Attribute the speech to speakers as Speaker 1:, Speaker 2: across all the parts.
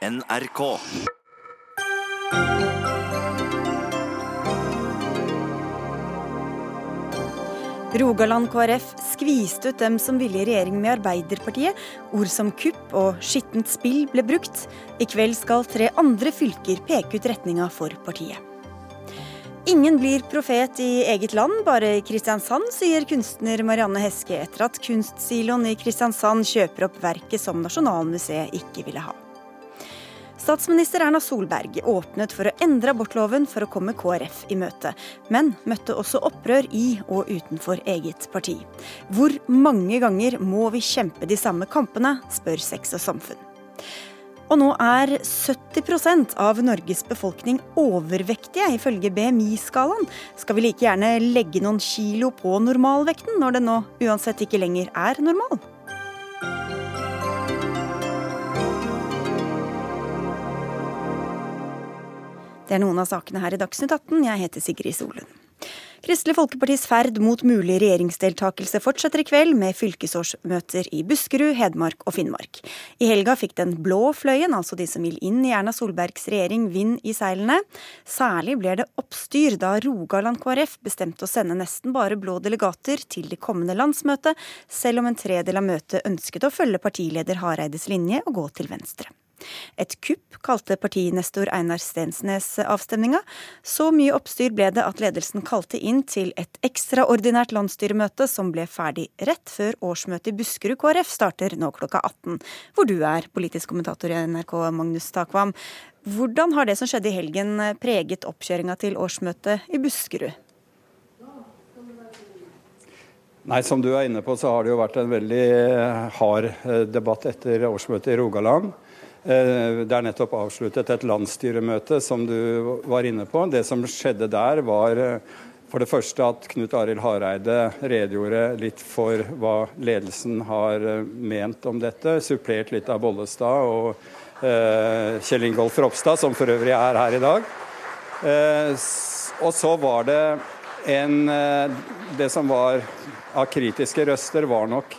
Speaker 1: NRK.
Speaker 2: Rogaland KrF skviste ut dem som ville i regjering med Arbeiderpartiet. Ord som kupp og skittent spill ble brukt. I kveld skal tre andre fylker peke ut retninga for partiet. Ingen blir profet i eget land, bare i Kristiansand, sier kunstner Marianne Heske etter at Kunstsiloen i Kristiansand kjøper opp verket som Nasjonalmuseet ikke ville ha. Statsminister Erna Solberg åpnet for å endre abortloven for å komme KrF i møte, men møtte også opprør i og utenfor eget parti. Hvor mange ganger må vi kjempe de samme kampene, spør Sex og Samfunn. Og nå er 70% av Norges befolkning overvektige, ifølge BMI-skalaen. Skal vi like gjerne legge noen kilo på normalvekten, når den nå uansett ikke lenger er normal? Det er noen av sakene her i Dagsnytt 18. Jeg heter Sigrid Solund. Kristelig Folkepartis ferd mot mulig regjeringsdeltakelse fortsetter i kveld med fylkesårsmøter i Buskerud, Hedmark og Finnmark. I helga fikk den blå fløyen, altså de som vil inn i Erna Solbergs regjering, vind i seilene. Særlig ble det oppstyr da Rogaland KrF bestemte å sende nesten bare blå delegater til det kommende landsmøtet, selv om en tredel av møtet ønsket å følge partileder Hareides linje og gå til venstre. Et kupp kalte partinestor Einar Stensnes avstemninga. Så mye oppstyr ble det at ledelsen kalte inn til et ekstraordinært landsstyremøte som ble ferdig rett før årsmøtet i Buskerud KrF starter nå klokka 18, hvor du er politisk kommentator i NRK, Magnus Takvam. Hvordan har det som skjedde i helgen preget oppkjøringa til årsmøtet i Buskerud?
Speaker 3: Nei, Som du er inne på, så har det jo vært en veldig hard debatt etter årsmøtet i Rogaland. Eh, det er nettopp avsluttet et landsstyremøte, som du var inne på. Det som skjedde der, var eh, for det første at Knut Arild Hareide redegjorde litt for hva ledelsen har eh, ment om dette, supplert litt av Bollestad og Kjell Ingolf Ropstad, som for øvrig er her i dag. Og så var det en Det som var av kritiske røster, var nok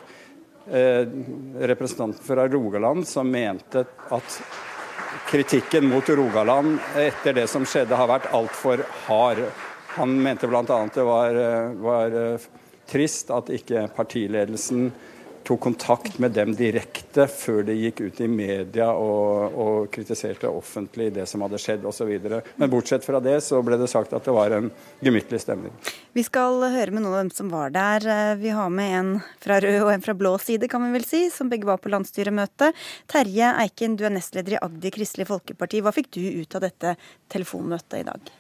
Speaker 3: representanten fra Rogaland som mente at kritikken mot Rogaland etter det som skjedde, har vært altfor hard. Han mente bl.a. det var, eh, var eh, trist at ikke partiledelsen tok kontakt med dem direkte før de gikk ut i media og, og kritiserte offentlig det som hadde skjedd osv. Men bortsett fra det så ble det sagt at det var en gemyttlig stemning.
Speaker 2: Vi skal høre med noen av dem som var der. Vi har med en fra rød og en fra blå side, kan vi vel si, som begge var på landsstyremøte. Terje Eiken, du er nestleder i Agder Kristelig Folkeparti. Hva fikk du ut av dette telefonmøtet i dag?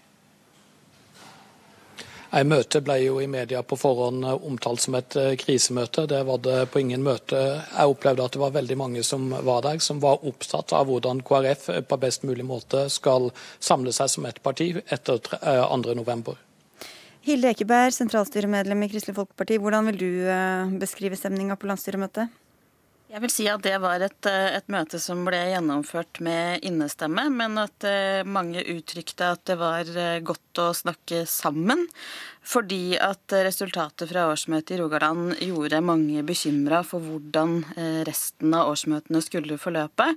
Speaker 4: Nei, Møtet ble jo i media på forhånd eh, omtalt som et eh, krisemøte. Det var det på ingen møte. Jeg opplevde at det var veldig mange som var der, som var opptatt av hvordan KrF eh, på best mulig måte skal samle seg som ett parti etter 2.11.
Speaker 2: Hilde Ekeberg, sentralstyremedlem i Kristelig Folkeparti. Hvordan vil du beskrive stemninga på landsstyremøtet?
Speaker 5: Jeg vil si at det var et, eh, et, møte som ble gjennomført med innestemme, men at uh, mange uttrykte at det var uh, godt å snakke sammen. Fordi at resultatet fra årsmøtet i Rogaland gjorde mange bekymra for hvordan uh, resten av årsmøtene skulle forløpe.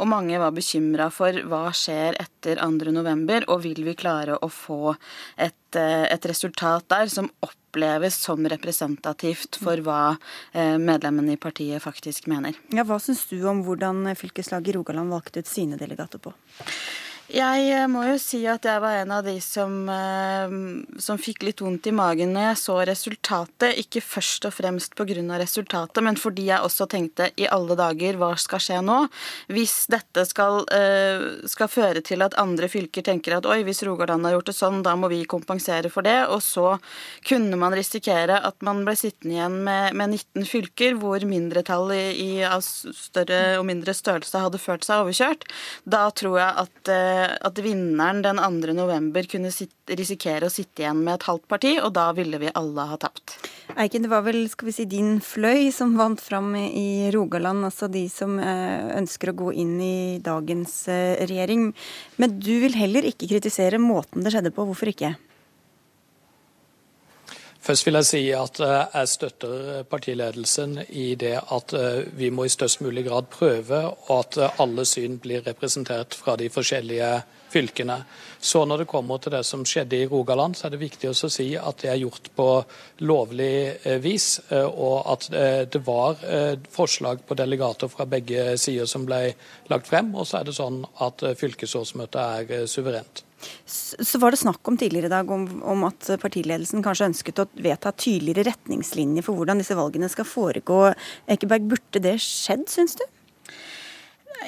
Speaker 5: Og mange var bekymra for hva skjer etter 2.11, og vil vi klare å få et, et resultat der som oppleves som representativt for hva eh, medlemmene i partiet faktisk mener.
Speaker 2: Ja, hva syns du om hvordan fylkeslaget i Rogaland valgte ut sine delegater på?
Speaker 5: Jeg eh, må jo si at jeg var en av de som, eh, som fikk litt vondt i magen når jeg så resultatet. Ikke først og fremst pga. resultatet, men fordi jeg også tenkte i alle dager, hva skal skje nå? Hvis dette skal, eh, skal føre til at andre fylker tenker at oi, hvis Rogaland har gjort det sånn, da må vi kompensere for det. Og så kunne man risikere at man ble sittende igjen med, med 19 fylker hvor mindretallet av større og mindre størrelse hadde følt seg overkjørt. Da tror jeg at at vinneren den 2. november kunne risikere å sitte igjen med et halvt parti, og da ville vi alle ha tapt.
Speaker 2: Eiken, det var vel skal vi si, din fløy som vant fram i Rogaland, altså de som eh, ønsker å gå inn i dagens eh, regjering. Men du vil heller ikke kritisere måten det skjedde på. Hvorfor ikke?
Speaker 4: Først vil jeg si at jeg støtter partiledelsen i det at vi må i størst mulig grad prøve at alle syn blir representert fra de forskjellige fylkene. Så når det kommer til det som skjedde i Rogaland, så er det viktig å si at det er gjort på lovlig eh, vis, eh, og at eh, det var forslag på delegater fra begge sider som ble lagt frem. Og så er det sånn at fylkesårsmøtet er suverent.
Speaker 2: Så var det snakk om tidligere i dag om, om, at partiledelsen kanskje ønsket å vedta tydeligere retningslinjer for hvordan disse valgene skal foregå. Ekeberg, burde det skjedd, syns du?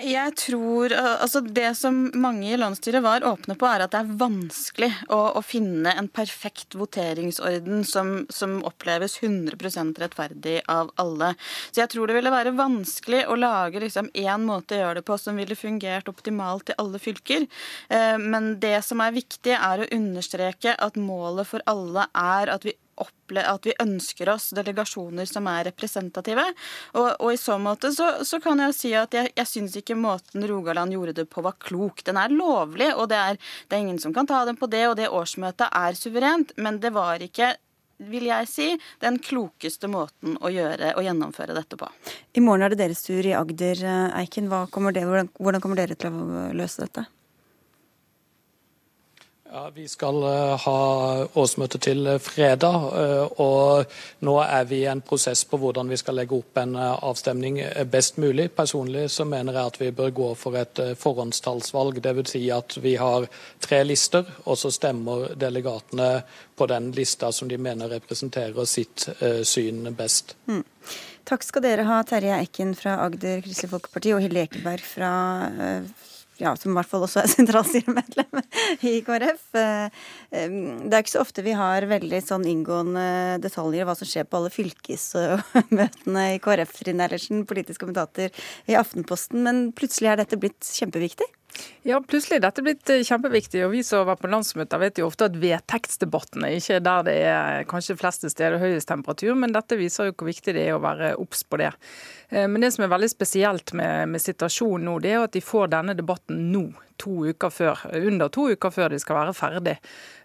Speaker 5: Jeg tror, altså Det som mange i landsstyret var åpne på, er at det er vanskelig å, å finne en perfekt voteringsorden som, som oppleves 100% rettferdig av alle. Så jeg tror det ville være vanskelig å lage liksom måte å gjøre det på som ville fungert optimalt i alle fylker. Eh, men det som er viktig, er å understreke at målet for alle er at vi at vi ønsker oss delegasjoner som er representative. Og, og i så måte så, så, kan jeg si at jeg, jeg syns ikke måten Rogaland gjorde det på var klok. Den er lovlig, og det er, det er ingen som kan ta den på det, og det årsmøtet er suverent, men det var ikke vil jeg si, den klokeste måten å gjøre og gjennomføre dette på.
Speaker 2: I morgen er det deres tur i Agder, Eiken. Kommer det, hvordan kommer dere til å løse dette?
Speaker 4: Ja, Vi skal uh, ha årsmøte til uh, fredag. Uh, og Nå er vi i en prosess på hvordan vi skal legge opp en avstemning best mulig. Personlig så mener jeg at vi bør gå for et forhåndstallsvalg. Dvs. Si at vi har tre lister, og så stemmer delegatene på den lista som de mener representerer sitt syn best. Mm.
Speaker 2: Takk skal dere ha, Terje Eiken fra Agder Kristelig Folkeparti og Hilde Ekeberg fra ja, som i hvert fall også er sentralstyremedlem i KrF. Eh, det er ikke så ofte vi har veldig sånn inngående detaljer om hva som skjer på alle fylkesmøtene i KrF, Trine Ellersen, politisk kommentator i Aftenposten, men plutselig er dette blitt kjempeviktig?
Speaker 1: Ja, plutselig er dette blitt eh, kjempeviktig. og Vi som var på landsmøter vet jo ofte at vedtektsdebattene ikke er der det er kanskje fleste steder høyest temperatur, men dette viser jo hvor viktig det er å være obs på det. Eh, men det som er veldig spesielt med, med situasjonen nå, det er at de får denne debatten nå to uker før, under to uker før de skal være ferdig.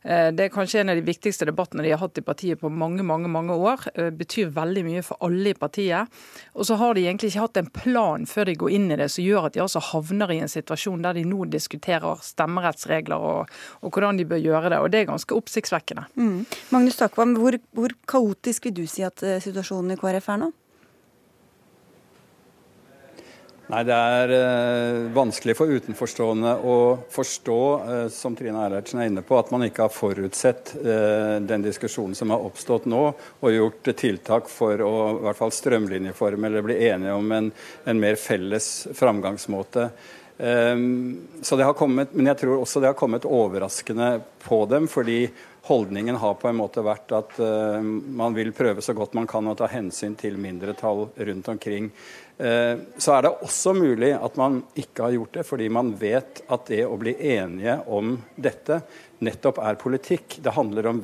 Speaker 1: Eh, det er kanskje en av de viktigste debattene de har hatt i partiet på mange mange, mange år. Det eh, betyr veldig mye for alle i partiet. Og så har de egentlig ikke hatt en plan før de går inn i det, som gjør at de altså havner i en situasjon der de nå diskuterer stemmerettsregler og, og hvordan de bør gjøre det. Og det er ganske oppsiktsvekkende.
Speaker 2: Mm. Magnus Takvam, hvor, hvor kaotisk vil du si at eh, situasjonen i KrF er nå?
Speaker 3: Nei, Det er eh, vanskelig for utenforstående å forstå, eh, som Trine Eilertsen er inne på, at man ikke har forutsett eh, den diskusjonen som har oppstått nå, og gjort tiltak for å i hvert fall strømlinjeforme eller bli enige om en, en mer felles framgangsmåte. Um, så det har kommet, Men jeg tror også det har kommet overraskende på dem, fordi holdningen har på en måte vært at uh, man vil prøve så godt man kan å ta hensyn til mindretall rundt omkring. Eh, så er det også mulig at man ikke har gjort det fordi man vet at det å bli enige om dette nettopp er politikk. Det handler om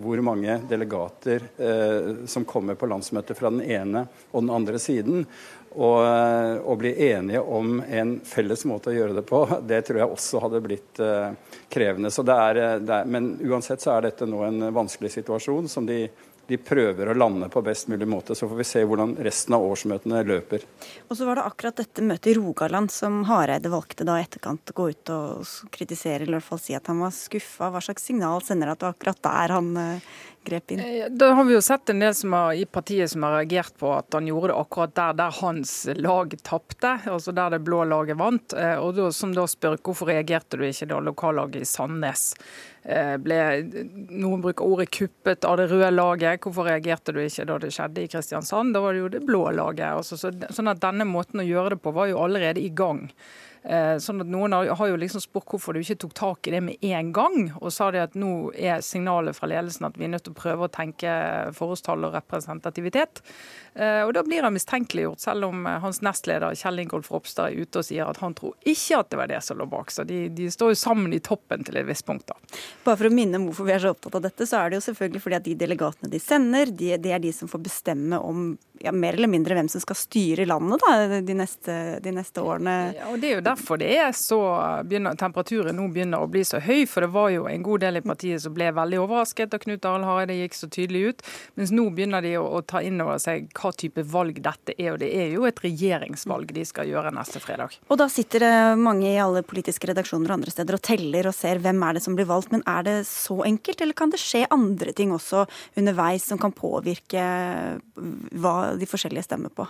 Speaker 3: hvor mange delegater eh, som kommer på landsmøtet fra den ene og den andre siden. Og eh, å bli enige om en felles måte å gjøre det på, det tror jeg også hadde blitt krevende. Det er, det er, men uansett så er dette nå en vanskelig situasjon som de de prøver å lande på best mulig måte. Så får vi se hvordan resten av årsmøtene løper.
Speaker 2: Og så var det akkurat dette møtet i Rogaland som Hareide valgte da etterkant å gå ut og kritisere, eller i hvert fall si at han var skuffa. Hva slags signal sender det at det var akkurat der han uh, grep inn?
Speaker 1: Eh, da har vi jo sett en del som har, i partiet som har reagert på at han gjorde det akkurat der, der hans lag tapte, altså der det blå laget vant. Eh, og da, som da spør hvorfor reagerte du ikke da lokallaget i Sandnes Eh, ble Noen bruker ordet 'kuppet' av det røde laget. Hvorfor reagerte du ikke da det skjedde i Kristiansand? Da var det jo det blå laget. Altså, så, sånn at Denne måten å gjøre det på var jo allerede i gang. Eh, sånn at Noen har jo liksom spurt hvorfor du ikke tok tak i det med en gang, og sa det at nå er signalet fra ledelsen at vi er nødt til å prøve å tenke forholdstall og representativitet. Eh, og Da blir han mistenkeliggjort, selv om eh, hans nestleder Kjell Ingolf Ropstad er ute og sier at han tror ikke at det var det som lå bak. Så de, de står jo sammen i toppen til et visst punkt. da.
Speaker 2: Bare for å minne om hvorfor vi er så opptatt av dette, så er det jo selvfølgelig fordi at de delegatene de sender, de, det er de som får bestemme om ja, mer eller mindre hvem som skal styre landet da, de, neste, de neste årene.
Speaker 1: Ja, og Det er jo derfor det er så begynner, temperaturen nå begynner å bli så høy. For det var jo en god del i partiet som ble veldig overrasket da Knut Arild Hareide gikk så tydelig ut. Mens nå begynner de å, å ta inn over seg hva type valg dette er. Og det er jo et regjeringsvalg de skal gjøre neste fredag.
Speaker 2: Og da sitter det mange i alle politiske redaksjoner og andre steder og teller og ser hvem er det som blir valgt. Men er det så enkelt, eller kan det skje andre ting også underveis som kan påvirke hva de forskjellige stemmer på?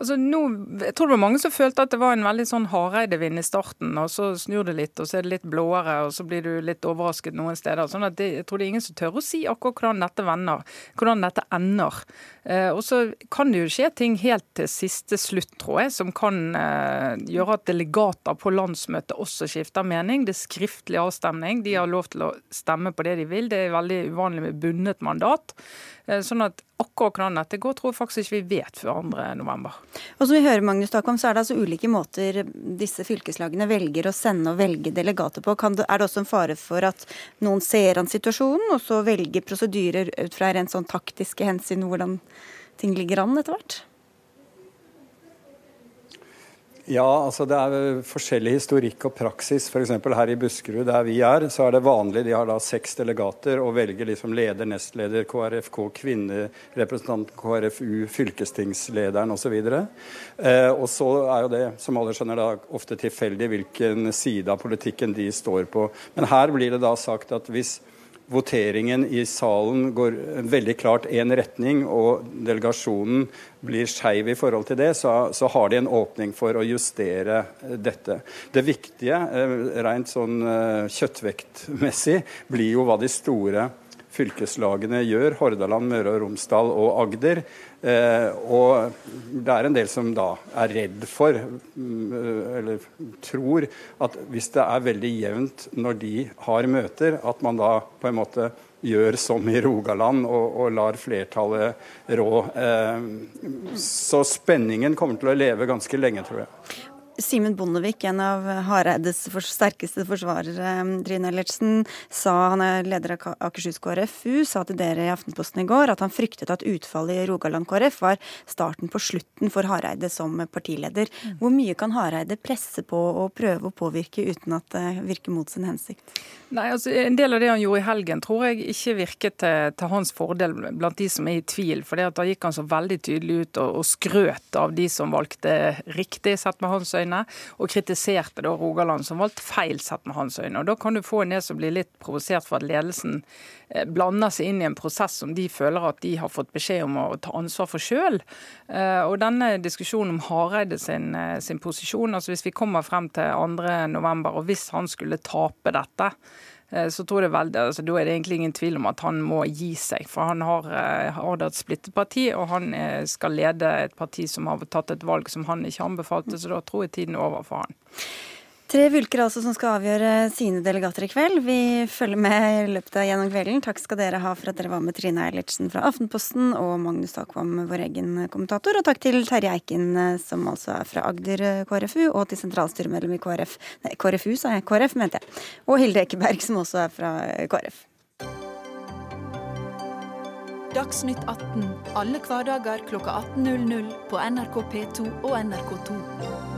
Speaker 1: Altså nå, jeg tror det var mange som følte at det var en veldig sånn Hareide-vind i starten, og så snur det litt, og så er det litt blåere, og så blir du litt overrasket noen steder. sånn at det, Jeg tror det er ingen som tør å si akkurat hvordan dette vender, hvordan dette ender. Eh, og så kan det jo skje ting helt til siste slutt, tror jeg, som kan eh, gjøre at delegater på landsmøtet også skifter mening. Det er skriftlig avstemning. De har lov til å stemme på det de vil. Det er veldig uvanlig med bundet mandat. Eh, sånn at akkurat hvordan dette går, tror jeg faktisk ikke vi vet før 2.11.
Speaker 2: Og som vi hører, Magnus Takvam, så er det altså ulike måter disse fylkeslagene velger å sende og velge delegater på. Det, er det også en fare for at noen ser an situasjonen, og så velger prosedyrer ut fra rent sånn taktiske hensyn hvordan ting ligger an etter hvert?
Speaker 3: Ja, altså det er forskjellig historikk og praksis. F.eks. her i Buskerud, der vi er, så er det vanlig de har da seks delegater og velger liksom leder, nestleder, KrFK, kvinnerepresentanten, KrFU, fylkestingslederen osv. Eh, og så er jo det, som alle skjønner, da ofte tilfeldig hvilken side av politikken de står på. Men her blir det da sagt at hvis voteringen i salen går veldig klart én retning, og delegasjonen blir skeiv i forhold til det, så, så, har de en åpning for å justere dette. Det viktige, eh, rent sånn eh, kjøttvektmessig, blir jo hva de store fylkeslagene gjør. Hordaland, Møre og Romsdal og Agder. Eh, og det er en del som da er redd for, mm, eller tror, at hvis det er veldig jevnt når de har møter, at man da på en måte gjør som i Rogaland og, og lar flertallet rå. Eh, så spenningen kommer til å leve ganske lenge, tror jeg.
Speaker 2: Simen Bondevik, en av Hareides sterkeste forsvarere, Trine Ellertsen, sa, han er leder av Akershus KrFU, sa til dere i Aftenposten i går at han fryktet at utfallet i Rogaland KrF var starten på slutten for Hareide som partileder. Mm. Hvor mye kan Hareide presse på og prøve å påvirke uten at det virker mot sin hensikt?
Speaker 1: Nei, altså En del av det han gjorde i helgen, tror jeg ikke virket til, til hans fordel blant de som er i tvil. For da gikk han så veldig tydelig ut og, og skrøt av de som valgte riktig, sett med hans øyne, og kritiserte da Rogaland som valgte feil, sett med hans øyne. Og Da kan du få en del som blir litt provosert for at ledelsen eh, blander seg inn i en prosess som de føler at de har fått beskjed om å ta ansvar for sjøl. Eh, og denne diskusjonen om Hareide sin, eh, sin posisjon, altså hvis vi kommer frem til 2.11, og hvis han skulle tape dette, så tror jeg veldig, altså, Da er det egentlig ingen tvil om at han må gi seg. For han har, eh, har et splittet parti, og han eh, skal lede et parti som har tatt et valg som han ikke anbefalte. Så da tror jeg tiden er over for han.
Speaker 2: Tre fylker altså som skal avgjøre sine delegater i kveld. Vi følger med i løpet av gjennom kvelden. Takk skal dere ha for at dere var med Trine Eilertsen fra Aftenposten og Magnus Takvam, vår egen kommentator. Og takk til Terje Eiken, som altså er fra Agder KrFU, og til sentralstyremedlem i KrF Nei, KrFU, sa jeg. KrF, mente jeg. Og Hilde Ekeberg, som også er fra KrF.
Speaker 6: Dagsnytt 18 alle hverdager klokka 18.00 på NRK P2 og NRK2.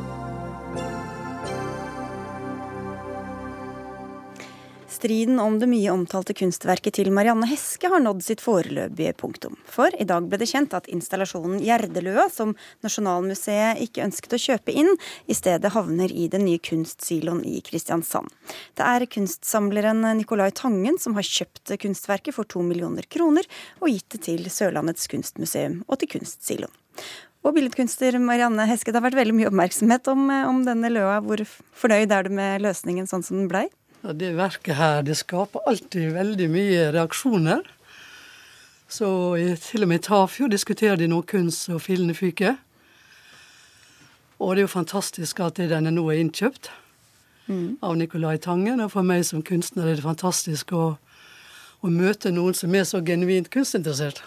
Speaker 2: Striden om det mye omtalte kunstverket til Marianne Heske har nådd sitt foreløpige punktum. For i dag ble det kjent at installasjonen Gjerdeløa, som Nasjonalmuseet ikke ønsket å kjøpe inn, i stedet havner i den nye kunstsiloen i Kristiansand. Det er kunstsamleren Nicolai Tangen som har kjøpt kunstverket for to millioner kroner, og gitt det til Sørlandets kunstmuseum og til kunstsiloen. Og billedkunstner Marianne Heske, det har vært veldig mye oppmerksomhet om, om denne løa. Hvor fornøyd er du med løsningen sånn som den blei?
Speaker 7: Ja, det verket her det skaper alltid veldig mye reaksjoner. Så til og med i Tafjord diskuterer de nå kunst og fillene fyker. Og det er jo fantastisk at denne nå er innkjøpt mm. av Nicolai Tangen. Og for meg som kunstner er det fantastisk å, å møte noen som er så genuint kunstinteressert.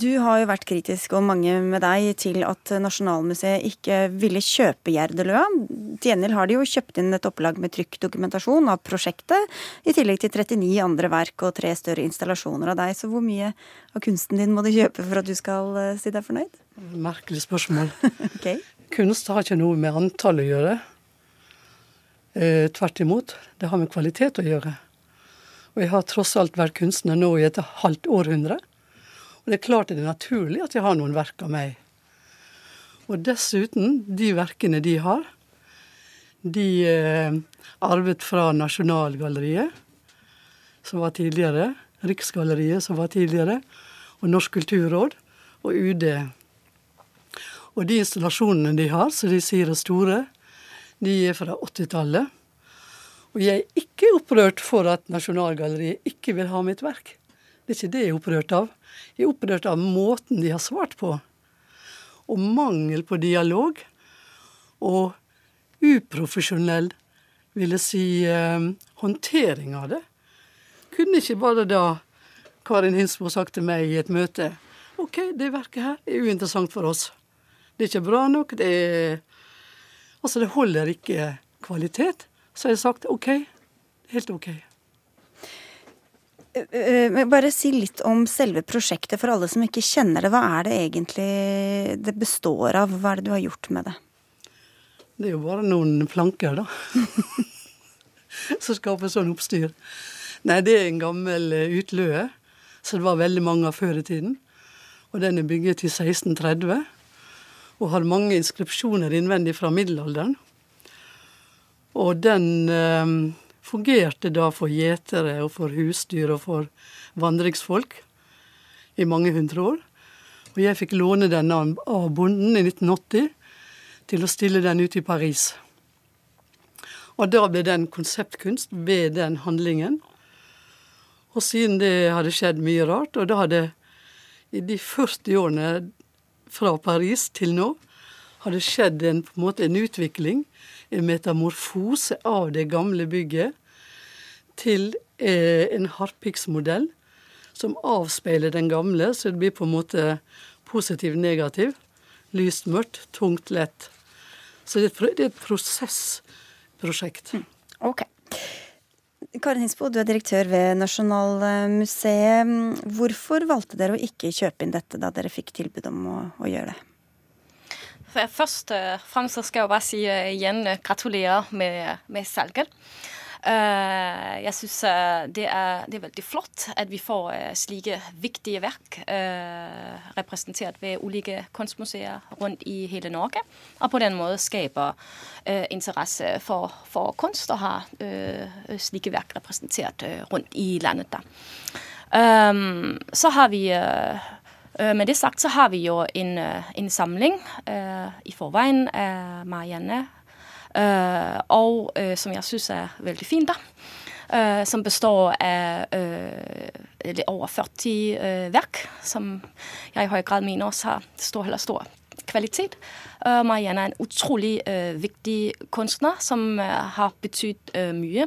Speaker 2: Du har jo vært kritisk, og mange med deg, til at Nasjonalmuseet ikke ville kjøpe Gjerdeløa. Til gjengjeld har de jo kjøpt inn et opplag med trykk dokumentasjon av prosjektet, i tillegg til 39 andre verk og tre større installasjoner av deg. Så hvor mye av kunsten din må du kjøpe for at du skal uh, si deg fornøyd?
Speaker 7: Merkelig spørsmål.
Speaker 2: okay.
Speaker 7: Kunst har ikke noe med antall å gjøre. Eh, tvert imot. Det har med kvalitet å gjøre. Og jeg har tross alt vært kunstner nå i et halvt århundre. Og det er klart det er naturlig at jeg har noen verk av meg. Og dessuten, de verkene de har, de eh, arvet fra Nasjonalgalleriet, som var tidligere, Riksgalleriet, som var tidligere, og Norsk kulturråd og UD. Og de installasjonene de har, som de sier er store, de er fra 80-tallet. Og jeg er ikke opprørt for at Nasjonalgalleriet ikke vil ha mitt verk. Det er ikke det jeg er opprørt av. Jeg er opprørt av måten de har svart på. Og mangel på dialog. Og uprofesjonell, vil jeg si, eh, håndtering av det. Kunne ikke bare da Karin Hinsmo sagt til meg i et møte OK, det verket her er uinteressant for oss. Det er ikke bra nok. Det er Altså, det holder ikke kvalitet. Så har jeg sagt OK, helt OK.
Speaker 2: Eh, eh, bare si litt om selve prosjektet for alle som ikke kjenner det. Hva er det egentlig det består av? Hva er det du har gjort med det?
Speaker 7: Det er jo bare noen planker, da. som skaper sånn oppstyr. Nei, det er en gammel eh, utløe, så det var veldig mange av før i tiden. Og den er bygget i 1630 og har mange inskripsjoner innvendig fra middelalderen. Og den fungerte da for gjetere og for husdyr og for vandringsfolk i mange hundre år. Og jeg fikk låne den av bonden i 1980 til å stille den ut i Paris. Og da ble den konseptkunst ved den handlingen. Og siden det hadde skjedd mye rart, og da hadde i de 40 årene fra Paris til nå, hadde skjedd en, på en måte en utvikling metamorfose av det gamle bygget til eh, en harpiksmodell som avspeiler den gamle, så det blir på en måte positiv-negativ. Lyst, mørkt, tungt, lett. Så det er et prosessprosjekt. Mm.
Speaker 2: Ok. Karin Hinsbo, du er direktør ved Nasjonalmuseet. Hvorfor valgte dere å ikke kjøpe inn dette da dere fikk tilbud om å, å gjøre det?
Speaker 8: Først og øh, fremst skal jeg bare si øh, igjen øh, gratulerer med, med salget. Jeg syns det det er, veldig flott at vi får slike viktige verk representert ved ulike kunstmuseer rundt i hele Norge. Og på den måten skaper interesse for, for, kunst og har slike verk representert rundt i landet. Da. Så har vi med det sagt så har vi jo en, øh, en samling øh, i forveien av Marianne, og som jeg syns er veldig fin, da. som består av uh, over 40 verk, som jeg i høy grad mener også har stor, stor kvalitet. Marianne er en utrolig viktig kunstner som har betydd mye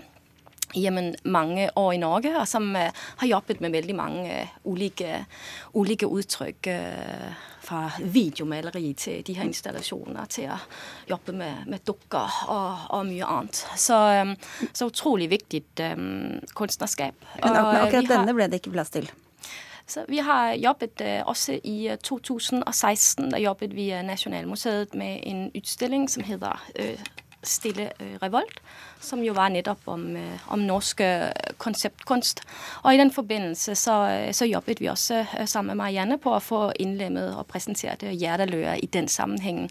Speaker 8: jamen, mange år i Norge, og som uh, har jobbet med veldig mange uh, ulike, ulike, uttrykk. Uh, fra videomaleri til de her installasjoner, til å jobbe med, med dukker og, og, mye annet. Så, så utrolig viktig um, kunstnerskap.
Speaker 2: Men akkurat denne ble det ikke plass til?
Speaker 8: Så vi har jobbet også i 2016. Da jobbet vi Nasjonalmuseet med en utstilling som heter Stille revolt som jo var nettopp om, øh, om norsk øh, konseptkunst. Og i den forbindelse så, øh, så, jobbet vi også sammen med Marianne på å få innlemmet og presentert Hjerteløa i den sammenhengen.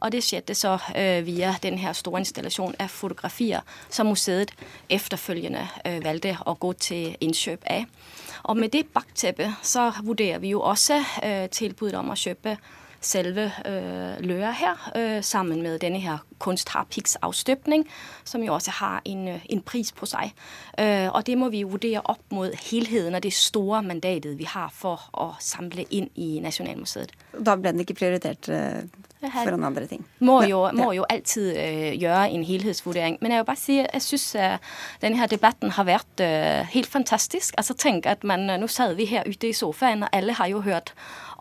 Speaker 8: Og det skjedde så via den her store installasjonen av fotografier som museet efterfølgende øh, valgte å gå til innkjøp av. Og med det bakteppet så vurderer vi jo også tilbudet om å kjøpe selve øh, Løa her, øh, sammen med denne her kunstharpiks avstøpning, som jo også har en, øh, en pris på seg. Og det må vi vurdere opp mot helheten og det store mandatet vi har for å samle inn i Nasjonalmuseet.
Speaker 2: Da ble den ikke prioritert? Foran andre ting.
Speaker 8: Må jo, må jo alltid gjøre en helhetsvurdering. Men jeg vil bare si jeg syns denne her debatten har vært helt fantastisk. Altså tenk at man, Nå sad vi her ute i sofaen, og alle har jo hørt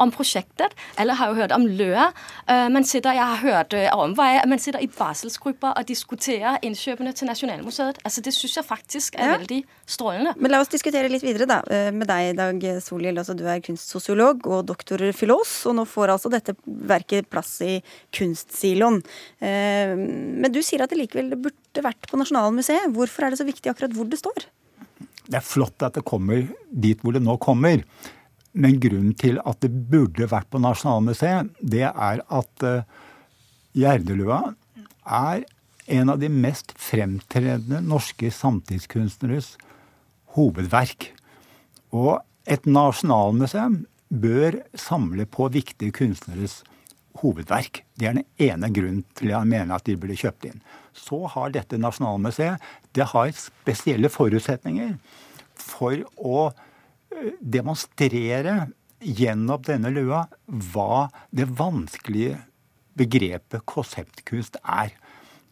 Speaker 8: om prosjektet. Alle har jo hørt om Løa. Uh, man sitter, jeg har hørt uh, om hva jeg, man sitter i barselsgrupper og diskuterer innkjøpene til Nasjonalmuseet. Altså, det syns jeg faktisk er
Speaker 2: Ja.
Speaker 8: veldig strålende.
Speaker 2: Men la oss diskutere litt videre da, eh, med deg, Dag Solhjell. Altså, du er kunstsosiolog og doktor filos, og nå får altså dette verket plass i kunstsiloen. Eh, Men du sier at det likevel burde vært på Nasjonalmuseet. Hvorfor er det så viktig akkurat hvor det står?
Speaker 9: Det er flott at det kommer dit hvor det nå kommer. Men grunnen til at det burde vært på Nasjonalmuseet, det er at Gjerdelua er en av de mest fremtredende norske samtidskunstneres hovedverk. Og et nasjonalmuseum bør samle på viktige kunstneres hovedverk. Det er den ene grunnen til jeg mener at de burde kjøpt inn. Så har dette Nasjonalmuseet det har spesielle forutsetninger for å eh, demonstrere gjennom denne løa hva det vanskelige begrepet konseptkunst er.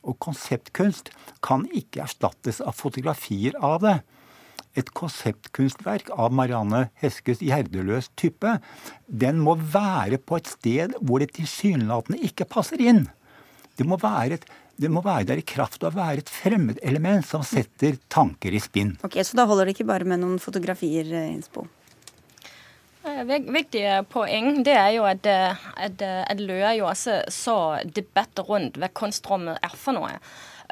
Speaker 9: Og konseptkunst kan ikke erstattes av fotografier av det. Et konseptkunstverk av Marianne Heskes Gjerdeløs type, den må være på et sted hvor det tilsynelatende ikke passer inn. Det må være, et, det må være der i kraft av å være et fremmedelement som setter tanker i spinn.
Speaker 2: Ok, Så da holder det ikke bare med noen fotografier, eh, Innspo?
Speaker 8: Viktige poeng det er jo at, eh, at, eh, at Løa jo også så debatt rundt hva kunstrommet er for noe.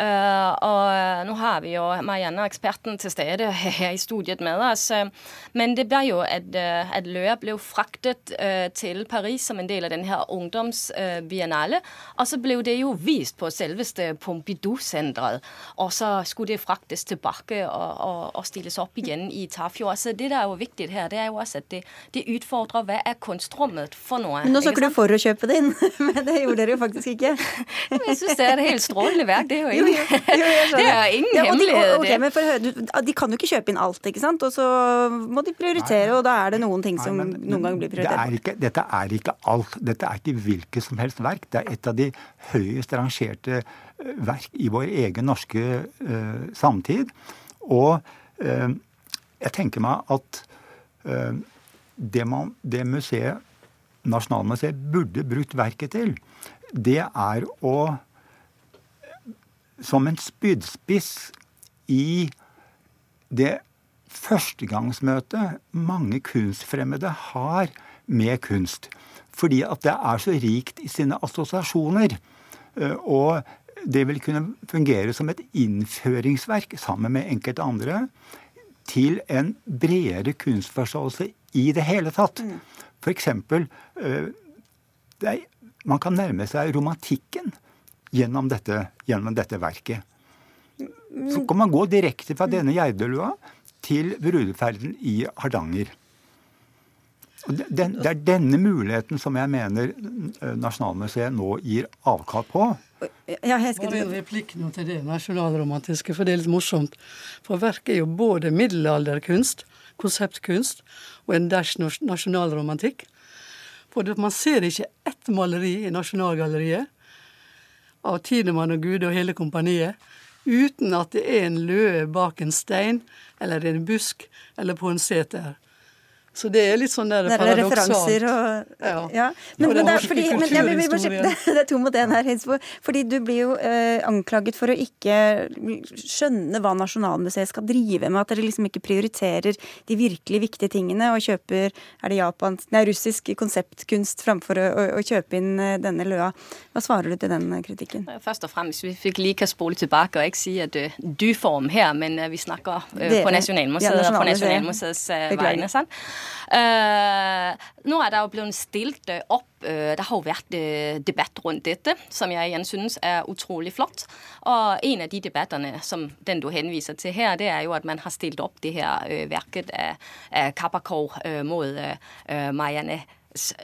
Speaker 8: Eh, og nå har vi jo Marianne, eksperten, til stede her i studiet med oss. eh, Men det ble jo at, eh, at Løa ble fraktet eh, til Paris som en del av denne ungdomsbiennale. og så ble det jo vist på selveste Pompidou-senteret. Og så skulle det fraktes tilbake og, og, og stilles opp igjen i Tafjord. Så det der er jo viktig her, det er jo også at det, det utfordrer hva er kunstrommet for noe.
Speaker 2: Men nå snakker du for å kjøpe det inn, men det gjorde dere jo faktisk ikke.
Speaker 8: Jeg syns det er et helt strålende verk. Det er jo
Speaker 2: Jo, jo,
Speaker 8: det er ingen
Speaker 2: Ja, de,
Speaker 8: hemmelighet.
Speaker 2: for De kan jo ikke kjøpe inn alt, ikke sant? Og så må de prioritere, og da er det noen ting som
Speaker 9: men-
Speaker 2: noen ganger blir
Speaker 9: det
Speaker 2: prioritert.
Speaker 9: er ikke, dette er ikke alt. Dette er ikke hvilket som helst verk. Det er et av de høyest rangerte eh, verk i vår egen norske uh, samtid. Og uh, jeg tenker meg at uh, det, man, det museet, Nasjonalmuseet burde brukt verket til, det er å Som en spydspiss i det førstegangsmøtet mange kunstfremmede har med kunst. Fordi at det er så rikt i sine assosiasjoner. Eh, Og det vil kunne fungere som et innføringsverk sammen med enkelte andre til en bredere kunstforståelse i det hele tatt. For eksempel eh, Man kan nærme seg romantikken gjennom dette, gjennom dette verket. Så kan man gå direkte fra denne Gjerdeløa til brudeferden i Hardanger. Den, det er denne muligheten som jeg mener eh, Nasjonalmuseet nå gir avkall på.
Speaker 2: Ja,
Speaker 7: Bare en replikk nå til det nasjonalromantiske, for det er litt morsomt. For verket er jo både middelalderkunst, konseptkunst og en dash nasjonalromantikk. For man ser ikke ett maleri i Nasjonalgalleriet av Tidemann og Gude og hele kompaniet uten at det er en løe bak en stein eller en busk eller på en seter. Så det er litt sånn der
Speaker 2: Det er referanser og
Speaker 7: Ja.
Speaker 2: ja. Men, men, det er fordi, men, ja, men vi må
Speaker 7: kulturhistorien.
Speaker 2: det er to mot én her, Hinsbo. Fordi du blir jo eh, anklaget for å ikke skjønne hva Nasjonalmuseet skal drive med. At dere liksom ikke prioriterer de virkelig viktige tingene og kjøper er det japansk, nei, russisk konseptkunst framfor å, å, å kjøpe inn eh, denne løa. Hva svarer du til den eh, kritikken?
Speaker 8: Først og fremst, vi fikk like spole tilbake og ikke si at du du-form her, men vi snakker uh, på Nasjonalmuseet
Speaker 2: Ja,
Speaker 8: på Nasjonalmuseets uh, vegne. sant? Uh, nå er det jo blevet stilt uh, opp uh, Det har jo vært uh, debatt rundt dette, som jeg igjen synes er utrolig flott. Og en av de debattene som den du henviser til her, det er jo at man har stilt opp det her verket av, av Kapakov mot Marianne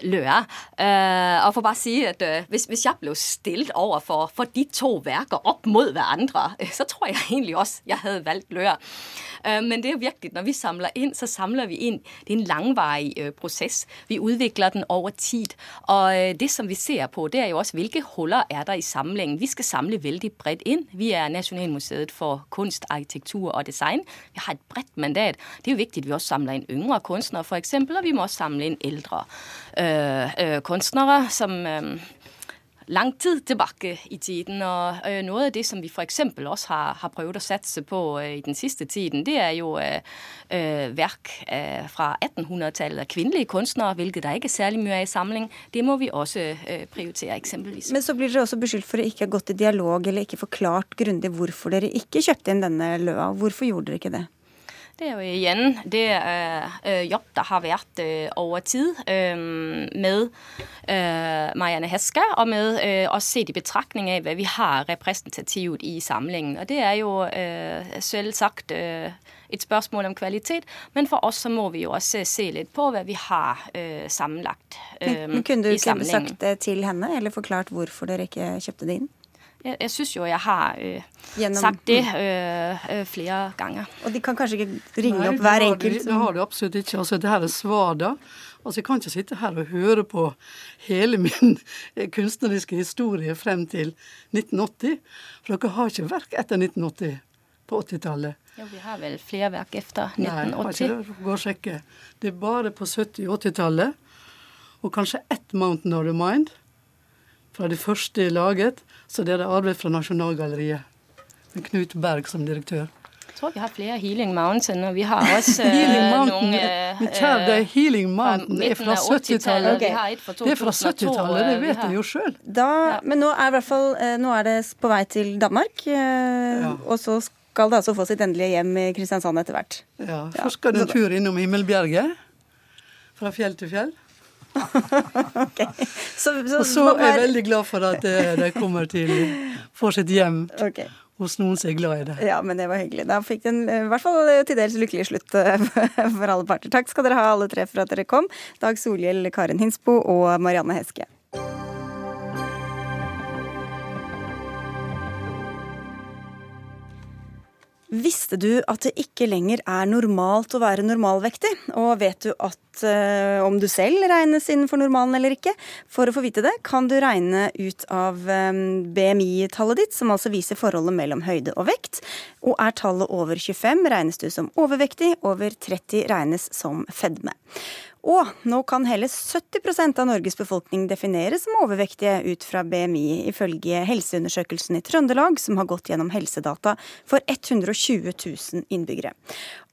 Speaker 8: løer. Uh, og for bare å si at uh, hvis, hvis, jeg ble stilt over for, for, de to verker opp mot hverandre, så tror jeg egentlig også jeg hadde valgt. Uh, men det er virkelig, når vi samler inn, så samler vi inn. Det er en langvarig prosess. Vi utvikler den over tid. Og det som vi ser på, det er jo også hvilke huller er der i samlingen. Vi skal samle veldig bredt inn. Vi er Nasjonalmuseet for kunst, arkitektur og design. Vi har et bredt mandat. Det er jo viktig at vi også samler inn yngre kunstnere, f.eks., og vi må også samle inn eldre øh, øh, kunstnere som øh, lang tid tilbake i tiden. Og øh, noe av det som vi f.eks. også har, har prøvd å satse på øh, i den siste tiden, det er jo øh, øh verk øh, fra 1800-tallet av kvinnelige kunstnere, hvilket det ikke er særlig mye av i samling. Det må vi også øh, prioritere, eksempelvis.
Speaker 2: Men så blir dere også beskyldt for å ikke ha gått i dialog eller ikke forklart grundig hvorfor dere ikke kjøpte inn denne løa. Hvorfor gjorde dere ikke det?
Speaker 8: Det er jo igjen det øh, jobb der har vært øh, over tid øh, med Marianne Haska, og med også sett i betraktning av hva vi har representativt i samlingen. Og det er jo selvsagt et spørsmål om kvalitet, men for oss så må vi jo også se litt på hva vi har sammenlagt i samlingen.
Speaker 2: Men Kunne du ikke sagt det til henne, eller forklart hvorfor dere ikke kjøpte det inn?
Speaker 8: Jeg, jeg syns jo jeg har øh, Gjennom, sagt det øh, øh, flere ganger.
Speaker 2: Og de kan kanskje ikke ringe Nei, opp hver enkelt?
Speaker 7: Det har de absolutt ikke. Altså, det her er svada. Altså, jeg kan ikke sitte her og høre på hele min kunstneriske historie frem til 1980. For dere har ikke verk etter 1980 på 80-tallet.
Speaker 8: Jo, vi har vel flere verk etter 1980. Nei,
Speaker 7: ikke det. Gå og sjekke. Det er bare på 70- og 80-tallet. Og kanskje ett Mountain of the Mind fra det første laget. Så det er arbeid fra Nasjonalgalleriet med Knut Berg som direktør.
Speaker 8: Jeg tror vi har flere Healing Mountain, og vi har også healing
Speaker 7: eh, Mountain, noen eh, Men kjære deg, Healing Mountain er fra 70-tallet. Okay. Det er fra 70-tallet, det vet jeg jo sjøl.
Speaker 2: Men nå er, fall, eh, nå er, det på vei til Danmark, ja. og så skal det altså få sitt endelige hjem i Kristiansand etter hvert.
Speaker 7: Ja, Først skal det en tur innom Himmelbjerget. Fra fjell til fjell. Okay. så, så, og så er jeg veldig glad for at eh, de kommer til får sitt hjem okay. hos noen som er glad i det.
Speaker 2: Ja, men det var hyggelig. Da fikk den i hvert fall til dels lykkelig slutt eh, for alle parter. Takk skal dere ha alle tre for at dere kom. Dag Solhjell, Karin Hinsbo og Marianne Heske. Visste du at det ikke lenger er normalt å være normalvektig? Og vet du at uh, om du selv regnes innenfor normalen eller ikke? For å få vite det, kan du regne ut av um, BMI-tallet ditt, som altså viser forholdet mellom høyde og vekt. Og er tallet over 25, regnes du som overvektig. Over 30 regnes som fedme. Og nå kan hele 70% av Norges befolkning defineres som overvektige ut fra BMI, ifølge Helseundersøkelsen i Trøndelag, som har gått gjennom helsedata for 120 000 innbyggere.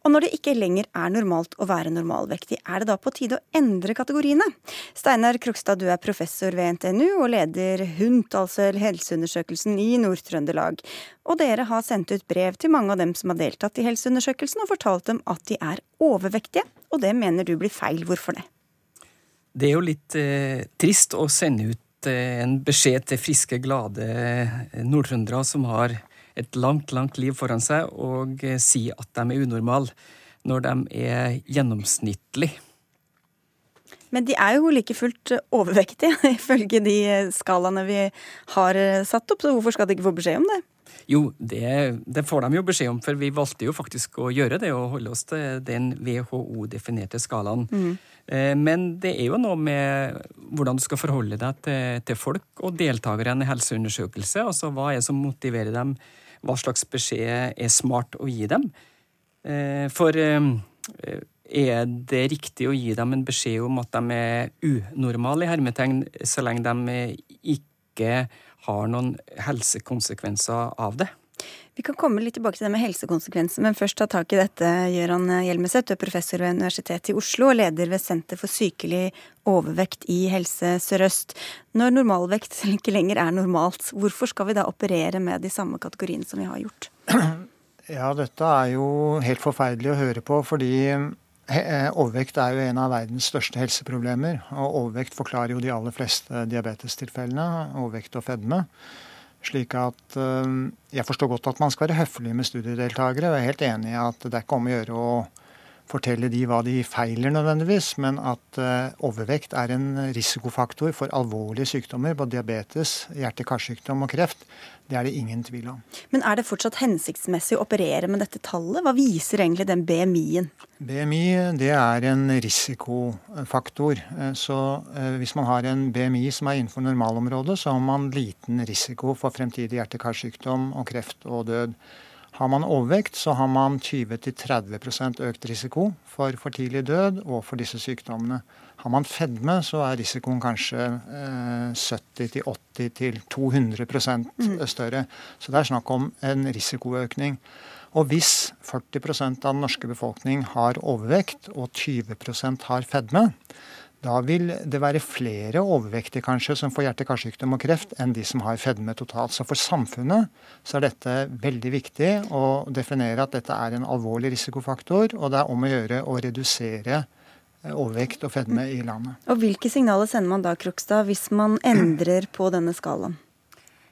Speaker 2: Og når det ikke lenger er normalt å være normalvektig, er det da på tide å endre kategoriene? Steinar Krokstad, du er professor ved NTNU og leder HUNT, altså Helseundersøkelsen i Nord-Trøndelag. Og dere har sendt ut brev til mange av dem som har deltatt i helseundersøkelsen, og fortalt dem at de er overvektige, og det mener du blir feil. Hvorfor det?
Speaker 10: Det er jo litt eh, trist å sende ut eh, en beskjed til friske, glade eh, nordtrøndere som har et langt, langt liv foran seg, og eh, si at de er unormale når de er gjennomsnittlige.
Speaker 2: Men de er jo like fullt overvektige, ifølge de skalaene vi har satt opp. Så hvorfor skal de ikke få beskjed om det?
Speaker 10: Jo, det, det, får de jo beskjed om, for vi valgte jo faktisk å gjøre det og holde oss til den WHO-definerte skalaen. Mm. Eh, men det er jo noe med hvordan du skal forholde deg til, til folk og deltakerne i en helseundersøkelse. Altså hva er det som motiverer dem hva slags beskjed er smart å gi dem. Eh, for eh, er det riktig å gi dem en beskjed om at de er unormale, i hermetegn, så lenge de ikke har noen helsekonsekvenser av det?
Speaker 2: Vi kan komme litt tilbake til det med helsekonsekvenser, men først ta tak i dette, Gøran Hjelmeset. Du er professor ved Universitetet i Oslo og leder ved Senter for sykelig overvekt i Helse Sør-Øst. Når normalvekt ikke lenger er normalt, hvorfor skal vi da operere med de samme kategoriene som vi har gjort?
Speaker 11: Ja, dette er jo helt forferdelig å høre på, fordi eh, Overvekt er jo en av verdens største helseproblemer. og Overvekt forklarer jo de aller fleste diabetestilfellene, overvekt og fedme. Slik at Jeg forstår godt at man skal være høflig med studiedeltakere. og Jeg er helt enig i at det er ikke om å gjøre å fortelle de hva de feiler nødvendigvis, men at uh, overvekt er en risikofaktor for alvorlige sykdommer, både diabetes, hjerte-karsykdom og kreft. Det er det ingen tvil om.
Speaker 2: Men er det fortsatt hensiktsmessig å operere med dette tallet? Hva viser egentlig den BMI-en?
Speaker 11: BMI det er en risikofaktor. Eh, så eh, hvis man har en BMI som er innenfor normalområdet, så har man liten risiko for fremtidig hjerte-karsykdom og kreft og død. Har man overvekt, så har man 20-30% økt risiko for for tidlig død og for disse sykdommene. Har man fedme, så er risikoen kanskje eh, 70-80-200 mm. større. Så det er snakk om en risikoøkning. Og hvis 40% av den norske befolkning har overvekt og 20% har fedme, da vil det være flere overvektige kanskje som får hjerte-karsykdom og kreft, enn de som har fedme totalt. Så for samfunnet så er dette veldig viktig å definere at dette er en alvorlig risikofaktor, og det er om å gjøre å redusere eh, overvekt og fedme i landet.
Speaker 2: Og Hvilke signaler sender man da, Krokstad, hvis man endrer på denne skalaen?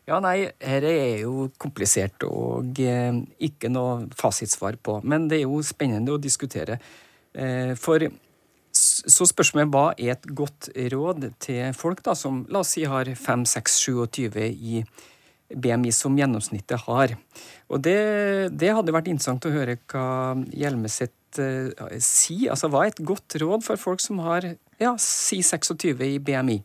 Speaker 10: Ja, nei, dette er jo komplisert og eh, ikke noe fasitsvar på. Men det er jo spennende å diskutere. Eh, for så spørsmålet hva er et godt råd til folk da, som la oss si har 5-6-27 i BMI som gjennomsnittet har. Og det, det, hadde vært interessant å høre hva Hjelmeset uh, si. Altså hva er et godt råd for folk som har ja, si 26 i BMI?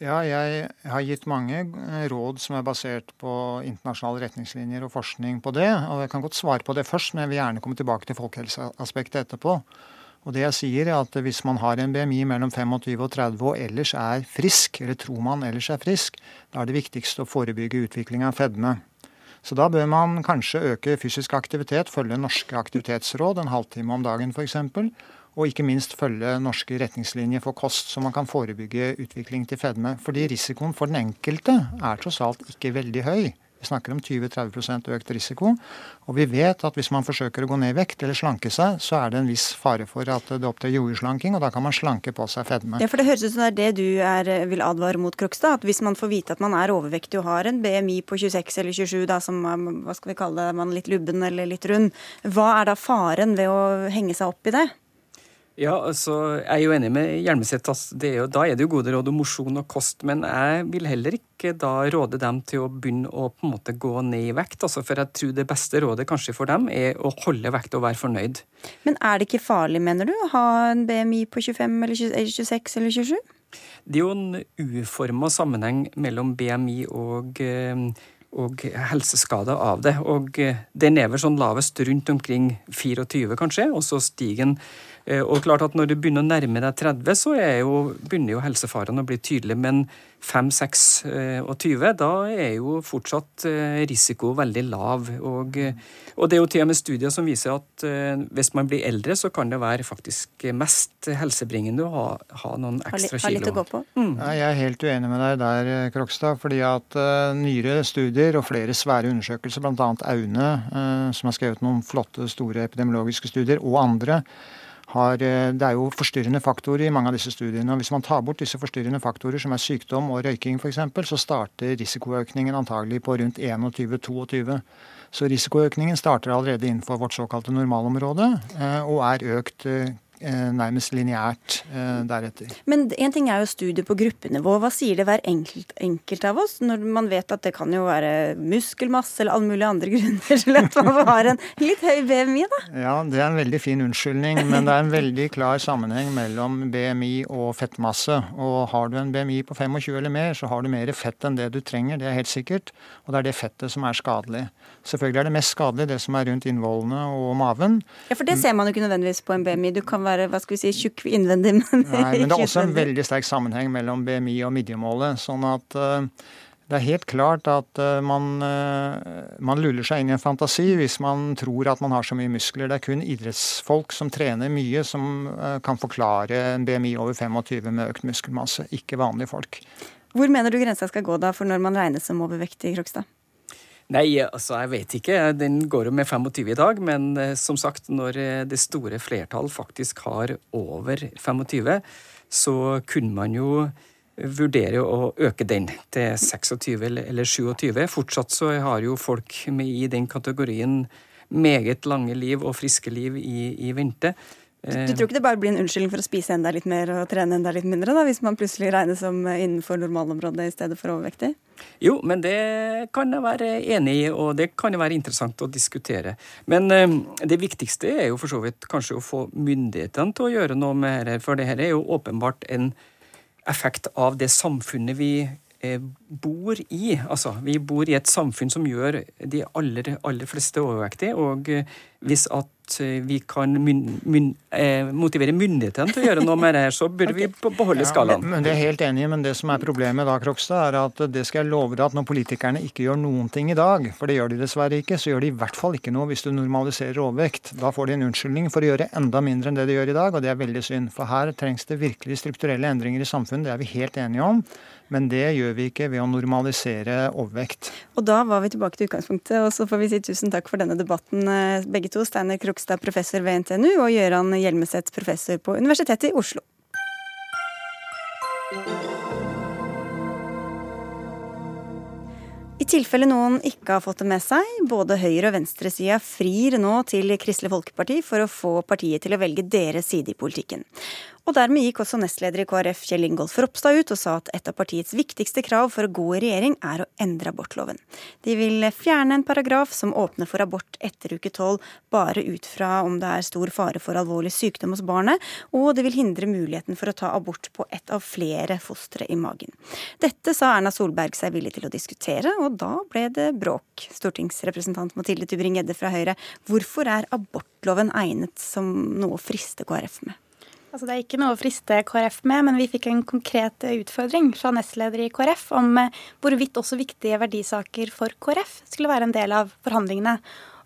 Speaker 11: Ja, jeg har gitt mange eh, råd som er basert på internasjonale retningslinjer og forskning på det. Og jeg kan godt svare på det først, men jeg vil gjerne komme tilbake til folkehelseaspektet etterpå. Og det jeg sier er at Hvis man har en BMI mellom 25 og 30 og ellers er frisk, eller tror man ellers er frisk, da er det viktigste å forebygge utvikling av fedme. Så da bør man kanskje øke fysisk aktivitet, følge norske aktivitetsråd en halvtime om dagen f.eks. Og ikke minst følge norske retningslinjer for kost, så man kan forebygge utvikling til fedme. Fordi risikoen for den enkelte er tross alt ikke veldig høy. Vi snakker om 20-30% økt risiko. Og vi vet at hvis man forsøker å gå ned i vekt eller slanke seg, så er det en viss fare for at det opptrer jordslanking, og da kan man slanke på seg fedme.
Speaker 2: Ja, for Det høres ut som det er det du er, vil advare mot, Krokstad. At hvis man får vite at man er overvektig og har en BMI på 26 eller 27, da, som hva skal vi kalle det, man litt lubben eller litt rund, hva er da faren ved å henge seg opp i det?
Speaker 10: Ja, altså, Jeg er jo enig med Hjelmeset. Altså, da er det jo gode råd om mosjon og kost. Men jeg vil heller ikke da råde dem til å begynne å på en måte gå ned i vekt. Altså, for jeg tror det beste rådet kanskje for dem er å holde vekt og være fornøyd.
Speaker 2: Men er det ikke farlig, mener du, å ha en BMI på 25 eller 26 eller 27?
Speaker 10: Det er jo en uforma sammenheng mellom BMI og eh, og helseskader av det. Og eh, den er vel sånn lavest rundt omkring 24, kanskje, og så stiger den Eh, og klart at Når du begynner å nærme deg 30, så jo, begynner jo helsefarene å bli tydelige. Men 5, 6 eh, og 20, da er jo fortsatt eh, risiko veldig lav. Og, og, det er jo til og med studier som viser at hvis man blir eldre, så kan det være faktisk mest helsebringende å ha, ha noen ekstra kilo.
Speaker 2: Ha litt å gå på.
Speaker 11: Mm. Jeg er helt uenig med deg der, Krokstad. fordi at nyere studier og flere svære undersøkelser, bl.a. Aune, som har skrevet noen flotte, store epidemiologiske studier, og andre, har, eh, det er jo forstyrrende faktorer i mange av disse studiene. og Hvis man tar bort disse forstyrrende faktorer, som er sykdom og røyking f.eks., så starter risikoøkningen antagelig på rundt 21-22. Så risikoøkningen starter allerede innenfor vårt såkalte normalområde, eh, og er økt eh, nærmest lineært eh, deretter.
Speaker 2: Men en ting er jo studier på gruppenivå. Hva sier det hver enkelt, enkelt, av oss, når man vet at det kan jo være muskelmasse eller alle mulige andre grunner til at man har en litt høy BMI, da?
Speaker 11: Ja, det er en veldig fin unnskyldning, men det er en veldig klar sammenheng mellom BMI og fettmasse. Og har du en BMI på 25 eller mer, så har du mer fett enn det du trenger, det er helt sikkert. Og det er det fettet som er skadelig. Selvfølgelig er det mest skadelig det som er rundt innvollene og maven.
Speaker 2: Ja, for det ser man jo ikke nødvendigvis på en BMI. Du kan være hva skal vi si, tjukk innvendig,
Speaker 11: men Nei, men det er også en veldig sterk sammenheng mellom BMI og midjemålet. Sånn at uh, det er helt klart at uh, man, uh, man, luller seg inn i en fantasi hvis man tror at man har så mye muskler. Det er kun idrettsfolk som trener mye, som kan forklare en BMI over 25 med økt muskelmasse, ikke vanlige folk.
Speaker 2: Hvor mener du grensa skal gå da for når man regnes som overvektig, Krokstad?
Speaker 10: Nei, altså jeg vet ikke. Den går jo med 25 i dag. Men eh, som sagt, når eh, det store flertall faktisk har over 25, så kunne man jo vurdere å øke den til 26 eller 27. Fortsatt så har jo folk med i den kategorien meget lange liv og friske liv i, i vente.
Speaker 2: Du, du, tror ikke det bare blir en unnskyldning for å spise enda litt mer og trene enda litt mindre, da, hvis man plutselig regnes som innenfor normalområdet i stedet for overvektig?
Speaker 10: Jo, men det kan jeg være enig i, og det kan jo være interessant å diskutere. Men eh, det viktigste er jo for så vidt kanskje å få myndighetene til å gjøre noe med dette, for dette er jo åpenbart en effekt av det samfunnet vi eh, bor i. Altså, vi bor i et samfunn som gjør de aller, aller fleste overvektige, og eh, hvis at Eh, vi kan myn, myn, eh, motivere myndighetene til å gjøre noe med det her, så burde okay. vi beholde skalaen.
Speaker 11: Ja, men Det er helt enig, men det som er problemet da, Krokstad, er at det skal jeg love deg at når politikerne ikke gjør noen ting i dag, for det gjør de dessverre ikke, så gjør de i hvert fall ikke noe hvis du normaliserer overvekt. Da får de en unnskyldning for å gjøre enda mindre enn det de gjør i dag, og det er veldig synd. For her trengs det virkelig strukturelle endringer i samfunnet, det er vi helt enige om. Men det gjør vi ikke ved å normalisere overvekt.
Speaker 2: Og da var vi tilbake til utgangspunktet, og så får vi si tusen takk for denne debatten, eh, begge to. Steiner Krokstad, professor ved NTNU, og Gøran Hjelmeset, professor på Universitetet i Oslo. I tilfelle noen ikke har fått det med seg, både høyre- og venstresida frir nå til Kristelig Folkeparti for å få partiet til å velge deres side i politikken. Og dermed gikk også nestleder i KrF Kjell Ingolf Ropstad ut og sa at et av partiets viktigste krav for å gå i regjering er å endre abortloven. De vil fjerne en paragraf som åpner for abort etter uke tolv, bare ut fra om det er stor fare for alvorlig sykdom hos barnet, og det vil hindre muligheten for å ta abort på ett av flere fostre i magen. Dette sa Erna Solberg seg villig til å diskutere, og da ble det bråk. Stortingsrepresentant Mathilde Tubring-Gjedde fra Høyre, hvorfor er abortloven egnet som noe å friste KrF med?
Speaker 12: Altså, det er ikke noe å friste KrF med, men vi fikk en konkret utfordring fra nestleder i KrF om eh, hvorvidt også viktige verdisaker for KrF skulle være en del av forhandlingene.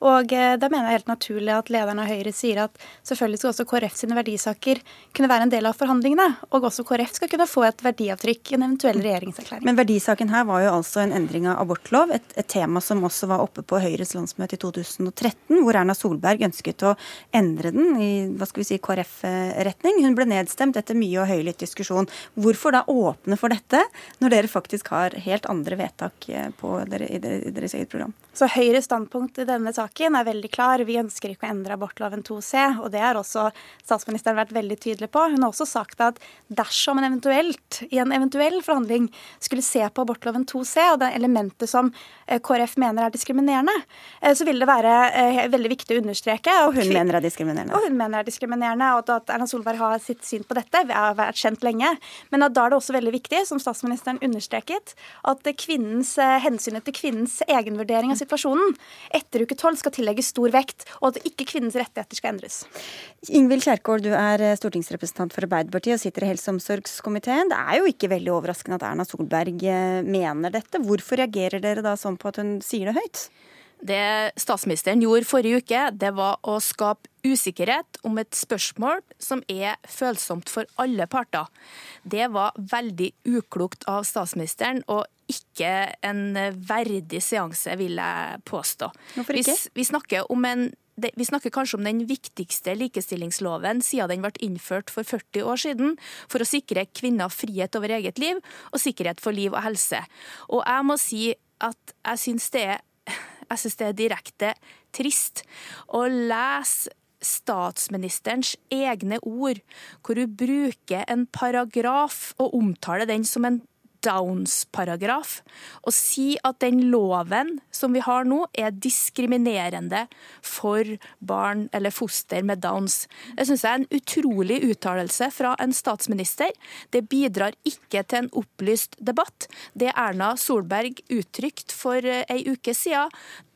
Speaker 12: Og eh, da mener jeg helt naturlig at lederen av Høyre sier at selvfølgelig skal også KrF sine verdisaker kunne være en del av forhandlingene. Og også KrF skal kunne få et verdiavtrykk i en eventuell regjeringserklæring.
Speaker 2: Men verdisaken her var jo altså en endring av abortlov, et, et tema som også var oppe på Høyres landsmøte i 2013, hvor Erna Solberg ønsket å endre den i hva skal vi si, KrF-retning. Hun ble nedstemt etter mye og høylytt diskusjon. Hvorfor da åpne for dette, når dere faktisk har helt andre vedtak eh, på dere, i deres eget program?
Speaker 12: Så Høyres standpunkt i denne saken er veldig klar. Vi ønsker ikke å endre abortloven 2c. Og det har også statsministeren vært veldig tydelig på. Hun har også sagt at dersom en eventuelt, i en eventuell forhandling skulle se på abortloven 2c og det elementet som eh, KrF mener er diskriminerende, eh, så vil det være eh, veldig viktig å understreke.
Speaker 2: Og hun mener er diskriminerende.
Speaker 12: Og hun mener er diskriminerende, og at Erna Solberg har sitt syn på dette. Har vært kjent lenge. Men da er det også veldig viktig, som statsministeren understreket, at kvinnens, hensynet til kvinnens egenvurdering av situasjonen etter uke tolv skal tillegges stor vekt, og at ikke kvinnens rettigheter skal endres.
Speaker 2: Ingvild Kjerkol, du er eh, stortingsrepresentant for Arbeiderpartiet og sitter i helse- og omsorgskomiteen. Det er jo ikke veldig overraskende at Erna Solberg eh, mener dette. Hvorfor reagerer dere da sånn på at hun sier det høyt?
Speaker 13: Det statsministeren gjorde forrige uke, det var å skape usikkerhet om et spørsmål som er følsomt for alle parter. Det var veldig uklokt av statsministeren, og ikke en verdig seanse, vil jeg påstå.
Speaker 2: Hvorfor ikke?
Speaker 13: Vi, vi, snakker en, vi snakker kanskje om den viktigste likestillingsloven siden den ble innført for 40 år siden, for å sikre kvinner frihet over eget liv og sikkerhet for liv og helse. Og jeg må si at jeg syns det er jeg syns det er direkte trist å lese statsministerens egne ord, hvor hun bruker en paragraf og omtaler den som en Downs-paragraf og si at den loven som vi har nå, er diskriminerende for barn eller foster med Downs. Det syns jeg er en utrolig uttalelse fra en statsminister. Det bidrar ikke til en opplyst debatt. Det Erna Solberg uttrykte for ei uke siden,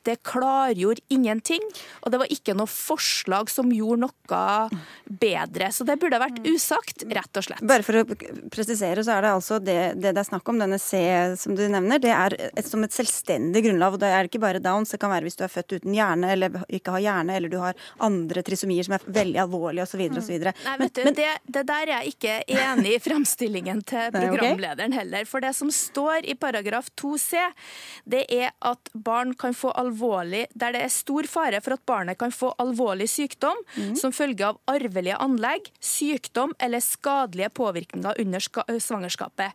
Speaker 13: det klargjorde ingenting, og det var ikke noe forslag som gjorde noe bedre. Så det burde vært usagt, rett og slett.
Speaker 2: Bare for å presisere, så er det altså det det, er snakk om, denne C som du nevner, det er et, som et selvstendig grunnlag. og Det er ikke bare downs, det kan være hvis du er født uten hjerne, eller ikke har hjerne, eller du har andre trisomier som er veldig alvorlige, osv. osv.
Speaker 13: Nei, vet du, men, det, det, der er jeg ikke enig i fremstillingen til programlederen heller. For det som står i paragraf 2c, det er at barn kan få alvorlig alvorlig, der det er stor fare for at barnet kan få alvorlig sykdom mm. som følge av arvelige anlegg, sykdom eller skadelige påvirkninger under svangerskapet.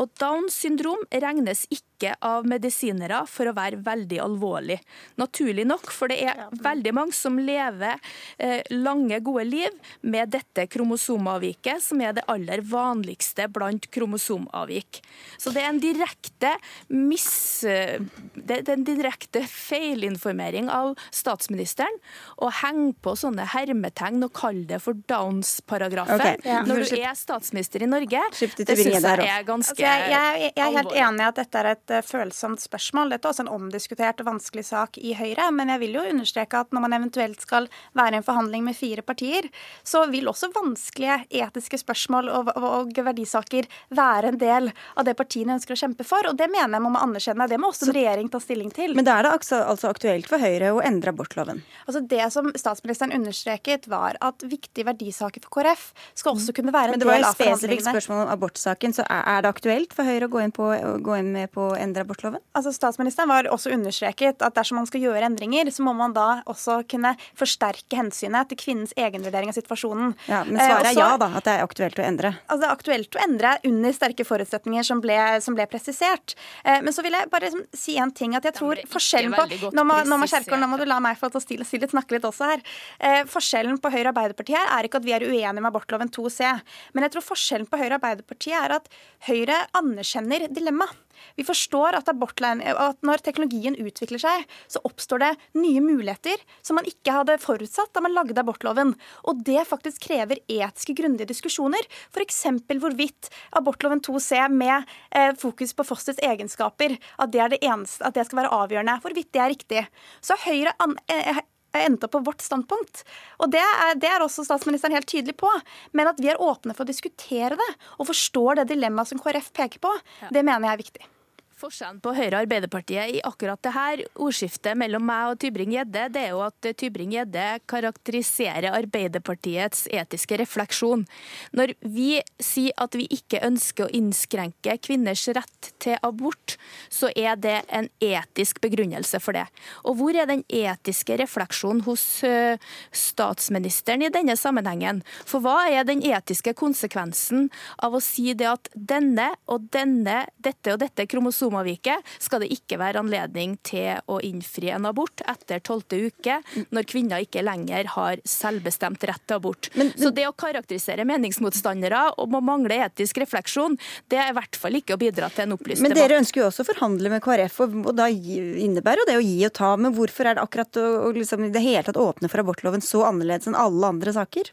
Speaker 13: Og Downs syndrom regnes ikke yrket av medisinere for å være veldig alvorlig. Naturlig nok, for det er veldig mange som lever eh, lange, gode liv med dette kromosomavviket, som er det aller vanligste blant kromosomavvik. Så det er en direkte miss... Det er en direkte feilinformering av statsministeren å henge på sånne hermetegn og kalle det for Downs-paragrafen
Speaker 2: Okay, ja.
Speaker 13: når du er statsminister i Norge. Det syns jeg er ganske
Speaker 12: Altså, jeg, jeg, jeg er helt
Speaker 13: alvorlig.
Speaker 12: enig i at dette er et eh, følsomt spørsmål. Dette er også en omdiskutert og vanskelig sak i Høyre. Men jeg vil jo understreke at når man eventuelt skal være i en forhandling med fire partier, så vil også vanskelige etiske spørsmål og, og, verdisaker være en del av det partiene ønsker å kjempe for. Og det mener jeg må man anerkjenne. Det må også en regjering ta stilling til.
Speaker 2: Men da er det altså, aktuelt for Høyre å endre abortloven?
Speaker 12: Altså Det som statsministeren understreket, var at viktige verdisaker for KrF skal også kunne være en del av forhandlingene.
Speaker 2: Men det var et spesifikt spørsmål om abortsaken, så er det aktuelt for Høyre å gå inn, på, gå inn med på endre abortloven?
Speaker 12: Altså Statsministeren var også understreket at dersom man skal gjøre endringer, så må man da også kunne forsterke hensynet til kvinnens egenvurdering av situasjonen.
Speaker 2: Ja, Men
Speaker 12: Eh,
Speaker 2: svaret er
Speaker 12: så-
Speaker 2: ja, da, at det er aktuelt å endre.
Speaker 12: Altså, det er aktuelt å endre under sterke forutsetninger som ble, som ble presisert. Eh, men så vil jeg bare liksom, si en ting. at jeg tror forskjellen på Nå må, nå må Kjerkol, nå må du la meg få stille, stille, snakke litt også her. Eh, forskjellen på Høyre og Arbeiderpartiet her er ikke at vi er uenige med abortloven 2c. Men jeg tror forskjellen på Høyre og Arbeiderpartiet er at Høyre anerkjenner dilemma. Vi forstår at, at når teknologien utvikler seg, så oppstår det nye muligheter som man ikke hadde forutsatt da man lagde abortloven. Og det faktisk krever etiske, grundige diskusjoner. F.eks. hvorvidt abortloven 2c med eh, fokus på fosterets egenskaper, at det, det, eneste, at det skal være avgjørende. Hvorvidt det er riktig. Så Høyre an, eh, endt opp på vårt standpunkt. Og det er, det er også statsministeren helt tydelig på. Men at vi er åpne for å diskutere det, og forstår det dilemmaet som KrF peker på, det mener jeg er viktig.
Speaker 13: Forskjellen på Høyre og Arbeiderpartiet i akkurat det her ordskiftet mellom meg og Tybring-Gjedde, det er jo at Tybring-Gjedde karakteriserer Arbeiderpartiets etiske refleksjon. Når vi sier at vi ikke ønsker å innskrenke kvinners rett til abort, så er det en etisk begrunnelse for det. Og hvor er den etiske refleksjonen hos statsministeren i denne sammenhengen? For hva er den etiske konsekvensen av å si det at denne og denne, dette og dette kromosomavviket skal det ikke være anledning til å innfri en abort etter tolvte uke, når kvinner ikke lenger har selvbestemt rett til abort. Så det å karakterisere meningsmotstandere og må mangle etisk refleksjon, det er i hvert fall ikke å bidra til en opplyst debatt.
Speaker 2: Men dere ønsker jo også å forhandle med KrF, og, og da innebærer jo det å gi og ta. Men hvorfor er det akkurat å, å liksom, det hele tatt åpne for abortloven så annerledes enn alle andre saker?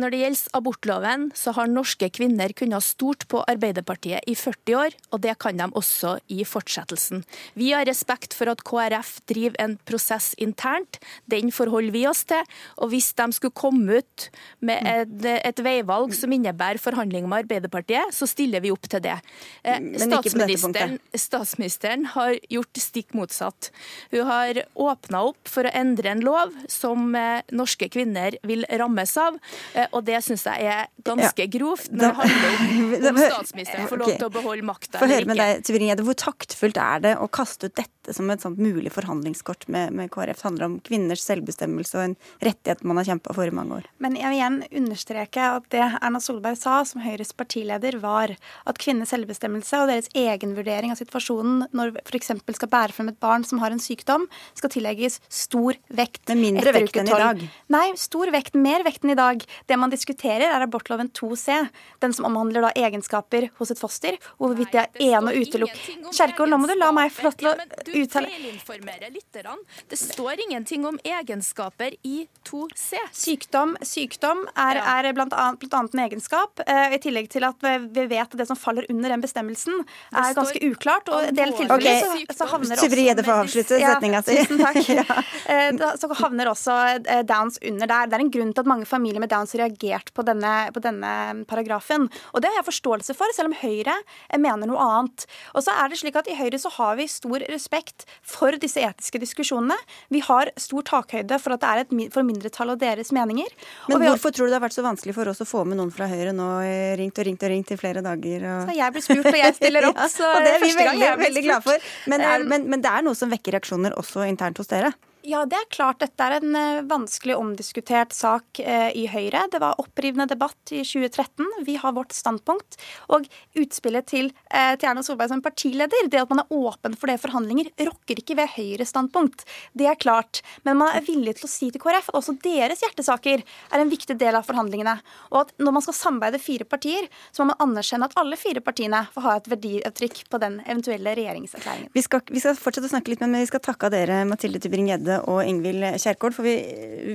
Speaker 13: Når det gjelder abortloven, så har norske kvinner kunnet ha stort på Arbeiderpartiet i 40 år, og det kan de også i fortsettelsen. Vi har respekt for at KrF driver en prosess internt. Den forholder vi oss til. Og hvis de skulle komme ut med et, et veivalg som innebærer forhandlinger med Arbeiderpartiet, så stiller vi opp til det. Eh, Statsministeren, statsministeren har gjort stikk motsatt. Hun har åpna opp for å endre en lov som eh, norske kvinner vil rammes av. Eh, Og det syns jeg er ganske grovt når det handler om om statsministeren får lov til å beholde makta eller ikke.
Speaker 2: deg, Hvor taktfullt er det å kaste ut dette som et sånt mulig forhandlingskort med, med KrF? Det handler om kvinners selvbestemmelse og en rettighet man har kjempa for i mange år.
Speaker 12: Men jeg vil igjen understreke at det Erna Solberg sa som Høyres partileder, var at kvinners selvbestemmelse og deres egenvurdering av situasjonen når f.eks. skal bære frem et barn som har en sykdom, skal tillegges stor vekt.
Speaker 2: Men mindre vekt enn i dag.
Speaker 12: Nei, stor vekt. Mer vekt enn i dag. Det man diskuterer, er abortloven 2c. Den som omhandler da egenskaper hos et foster. og Hvorvidt det er ene og utelukk. Kjerkol, nå må du la meg få lov til å
Speaker 13: Du
Speaker 12: uttale
Speaker 13: feilinformerer lytterne. Det står ingenting om egenskaper i 2C.
Speaker 12: Sykdom, sykdom er, er blant, annet, blant annet en egenskap, eh, i tillegg til at vi vet at det som faller under den bestemmelsen, er ganske uklart. Og i en del tilfeller så, så havner
Speaker 2: Tybring-Gjedde får
Speaker 12: også
Speaker 2: avslutte setninga si.
Speaker 12: Tusen takk. Eh, Så havner også eh, Downs under der. Det er en grunn til at mange familier med Downs har reagert på denne, på denne paragrafen. Og det har jeg forståelse for, selv om Høyre mener noe annet. Og så er det slik at I Høyre så har vi stor respekt for disse etiske diskusjonene. Vi har stor takhøyde for at det er et for mindretall og deres meninger.
Speaker 2: Men
Speaker 12: vi har-
Speaker 2: hvorfor tror du det har vært så vanskelig for oss å få med noen fra Høyre nå? eh, Ringt og ringt og ringt i flere dager. Og...
Speaker 12: Så jeg blir spurt, og jeg stiller opp.
Speaker 2: Ja,
Speaker 12: så
Speaker 2: og det er vi veldig, veldig glad for. Men, eh, men, men det er noe som vekker reaksjoner også internt hos dere?
Speaker 12: Ja, det er klart. Dette er en uh, vanskelig omdiskutert sak uh, i Høyre. Det var opprivende debatt i 2013. Vi har vårt standpunkt. Og utspillet til, uh, til Erna Solberg som partileder, det at man er åpen for det forhandlinger, rokker ikke ved Høyres standpunkt. Det er klart. Men man er villig til å si til KrF at også deres hjertesaker er en viktig del av forhandlingene. Og at når man skal samarbeide fire partier, så må man anerkjenne at alle fire partiene får ha et verdiavtrykk på den eventuelle regjeringserklæringen.
Speaker 2: Vi skal, vi skal fortsette å snakke litt, men vi skal takke dere, Mathilde Tybring-Gjedde Eide og Ingvild Kjerkol. For vi,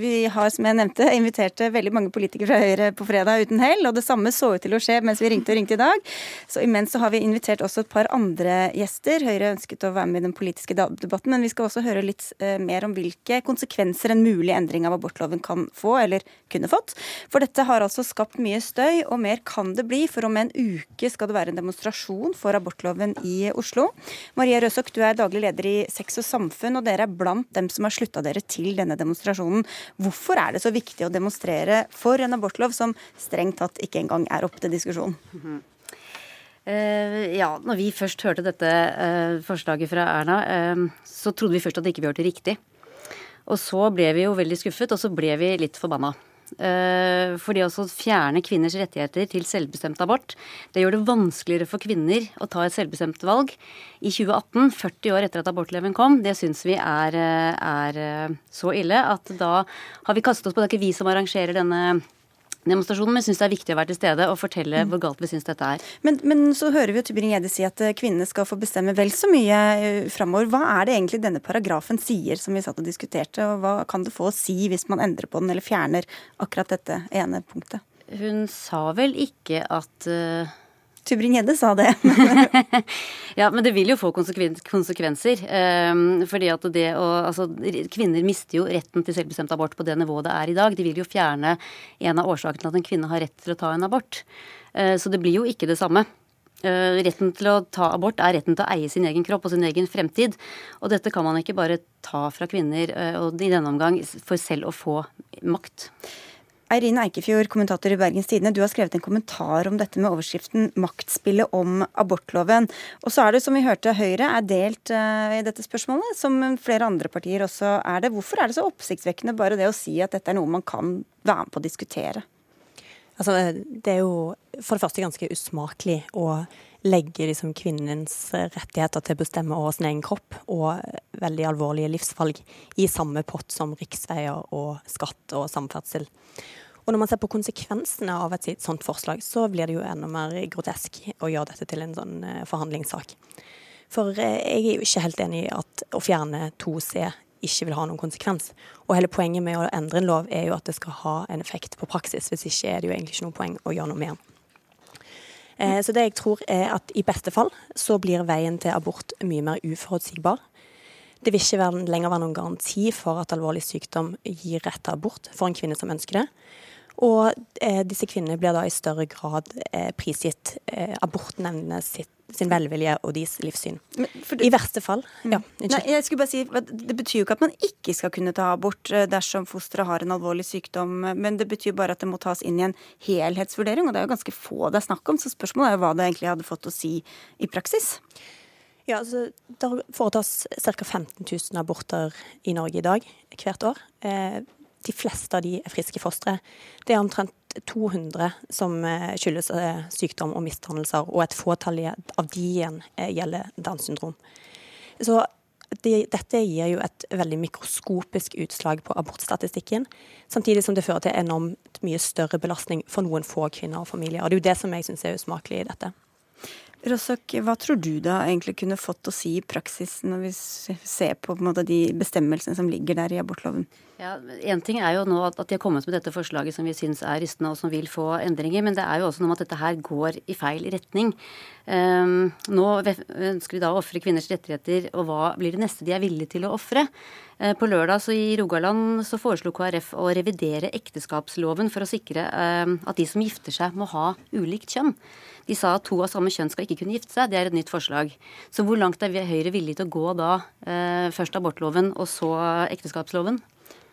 Speaker 2: vi, har, som jeg nevnte, invitert veldig mange politikere fra Høyre på fredag uten hell. Og det samme så ut til å skje mens vi ringte og ringte i dag. Så imens så har vi invitert også et par andre gjester. Høyre ønsket å være med i den politiske debatten, men vi skal også høre litt eh, mer om hvilke konsekvenser en mulig endring av abortloven kan få, eller kunne fått. For dette har altså skapt mye støy, og mer kan det bli. For om en uke skal det være en demonstrasjon for abortloven i Oslo. Maria Røsok, du er daglig leder i Sex og samfunn, og dere er blant dem som har slutta dere til denne demonstrasjonen. Hvorfor er det så viktig å demonstrere for en abortlov som strengt tatt ikke engang er opp til diskusjon? Mm -hmm.
Speaker 14: Uh, ja, når vi først hørte dette uh, forslaget fra Erna, uh, så trodde vi først at ikke vi hørte riktig. Og så ble vi jo veldig skuffet, og så ble vi litt forbanna. Eh, fordi også å fjerne kvinners rettigheter til selvbestemt abort, det gjør det vanskeligere for kvinner å ta et selvbestemt valg. I 2018, 40 år etter at abortloven kom, det syns vi er, eh, er, eh, så ille at da har vi kastet oss på Det er ikke vi som arrangerer denne demonstrasjonen, men syns det er viktig å være til stede og fortelle mm. hvor galt vi syns dette er.
Speaker 2: Men, men så hører vi jo Tybring-Gjedde si at eh, kvinnene skal få bestemme vel så mye eh, framover. Hva er det egentlig denne paragrafen sier, som vi satt og diskuterte, og hva kan det få å si hvis man endrer på den eller fjerner akkurat dette ene punktet?
Speaker 14: Hun sa vel ikke at uh
Speaker 2: Tybring-Gjedde sa det.
Speaker 14: ja, men det vil jo få konsekvenser. Um, fordi at det å Altså, kvinner mister jo retten til selvbestemt abort på det nivået det er i dag. De vil jo fjerne en av årsakene til at en kvinne har rett til å ta en abort. Uh, så det blir jo ikke det samme. Uh, retten til å ta abort er retten til å eie sin egen kropp og sin egen fremtid. Og dette kan man ikke bare ta fra kvinner uh, og i denne omgang for selv å få makt.
Speaker 2: Eirin Eikefjord, kommentator i Bergens Tidende, du har skrevet en kommentar om dette med overskriften 'Maktspillet om abortloven'. Og så er det, som vi hørte, Høyre er delt uh, i dette spørsmålet, som flere andre partier også er det. Hvorfor er det så oppsiktsvekkende bare det å si at dette er noe man kan være med på å diskutere?
Speaker 15: Altså, det er jo for det første ganske usmakelig å legge liksom, kvinnens rettigheter til å bestemme over sin egen kropp og veldig alvorlige livsvalg i samme pott som riksveier og skatt og samferdsel. Og når man ser på konsekvensene av et sånt forslag, så blir det jo enda mer grotesk å gjøre dette til en sånn eh, forhandlingssak. For eh, jeg er jo ikke helt enig i at å fjerne 2C ikke vil ha noen konsekvens. Og hele poenget med å endre en lov er jo at det skal ha en effekt på praksis. Hvis ikke er det jo egentlig ikke noe poeng å gjøre noe med den. Eh, så det jeg tror er at i beste fall så blir veien til abort mye mer uforutsigbar. Det vil ikke lenger være noen garanti for at alvorlig sykdom gir rett til abort for en kvinne som ønsker det. Og eh, disse kvinnene blir da i større grad eh, prisgitt eh, sitt sin velvilje og deres livssyn. Det, I verste fall.
Speaker 2: Mm. Ja, Nei, jeg skulle bare si, Det betyr jo ikke at man ikke skal kunne ta abort dersom fosteret har en alvorlig sykdom, men det betyr bare at det må tas inn i en helhetsvurdering, og det er jo ganske få det er snakk om. Så spørsmålet er jo hva det egentlig hadde fått å si i praksis.
Speaker 15: Ja, altså, Det foretas ca. 15 000 aborter i Norge i dag hvert år. Eh, de fleste av de er friske fostre. Det er omtrent 200 som eh, skyldes eh, sykdom og misdannelser, og et fåtall av de igjen eh, gjelder Downs syndrom. Så de, dette gir jo et veldig mikroskopisk utslag på abortstatistikken, samtidig som det fører til enormt mye større belastning for noen få kvinner og familier. Og Det er jo det som jeg syns er usmakelig i dette.
Speaker 2: Rossok, hva tror du da egentlig kunne fått å si i praksis, når vi ser på, på måte, de bestemmelsene som ligger der i abortloven?
Speaker 14: Ja, Én ting er jo nå at de har kommet med dette forslaget som vi syns er rystende og som vil få endringer, men det er jo også noe med at dette her går i feil retning. Um, nå ønsker vi da å ofre kvinners rettigheter, og hva blir det neste de er villige til å ofre? Uh, på lørdag så i Rogaland så foreslo KrF å revidere ekteskapsloven for å sikre uh, at de som gifter seg, må ha ulikt kjønn. De sa at to av samme kjønn skal ikke kunne gifte seg. Det er et nytt forslag. Så hvor langt er Høyre villig til å gå da? Eh, først abortloven og så ekteskapsloven?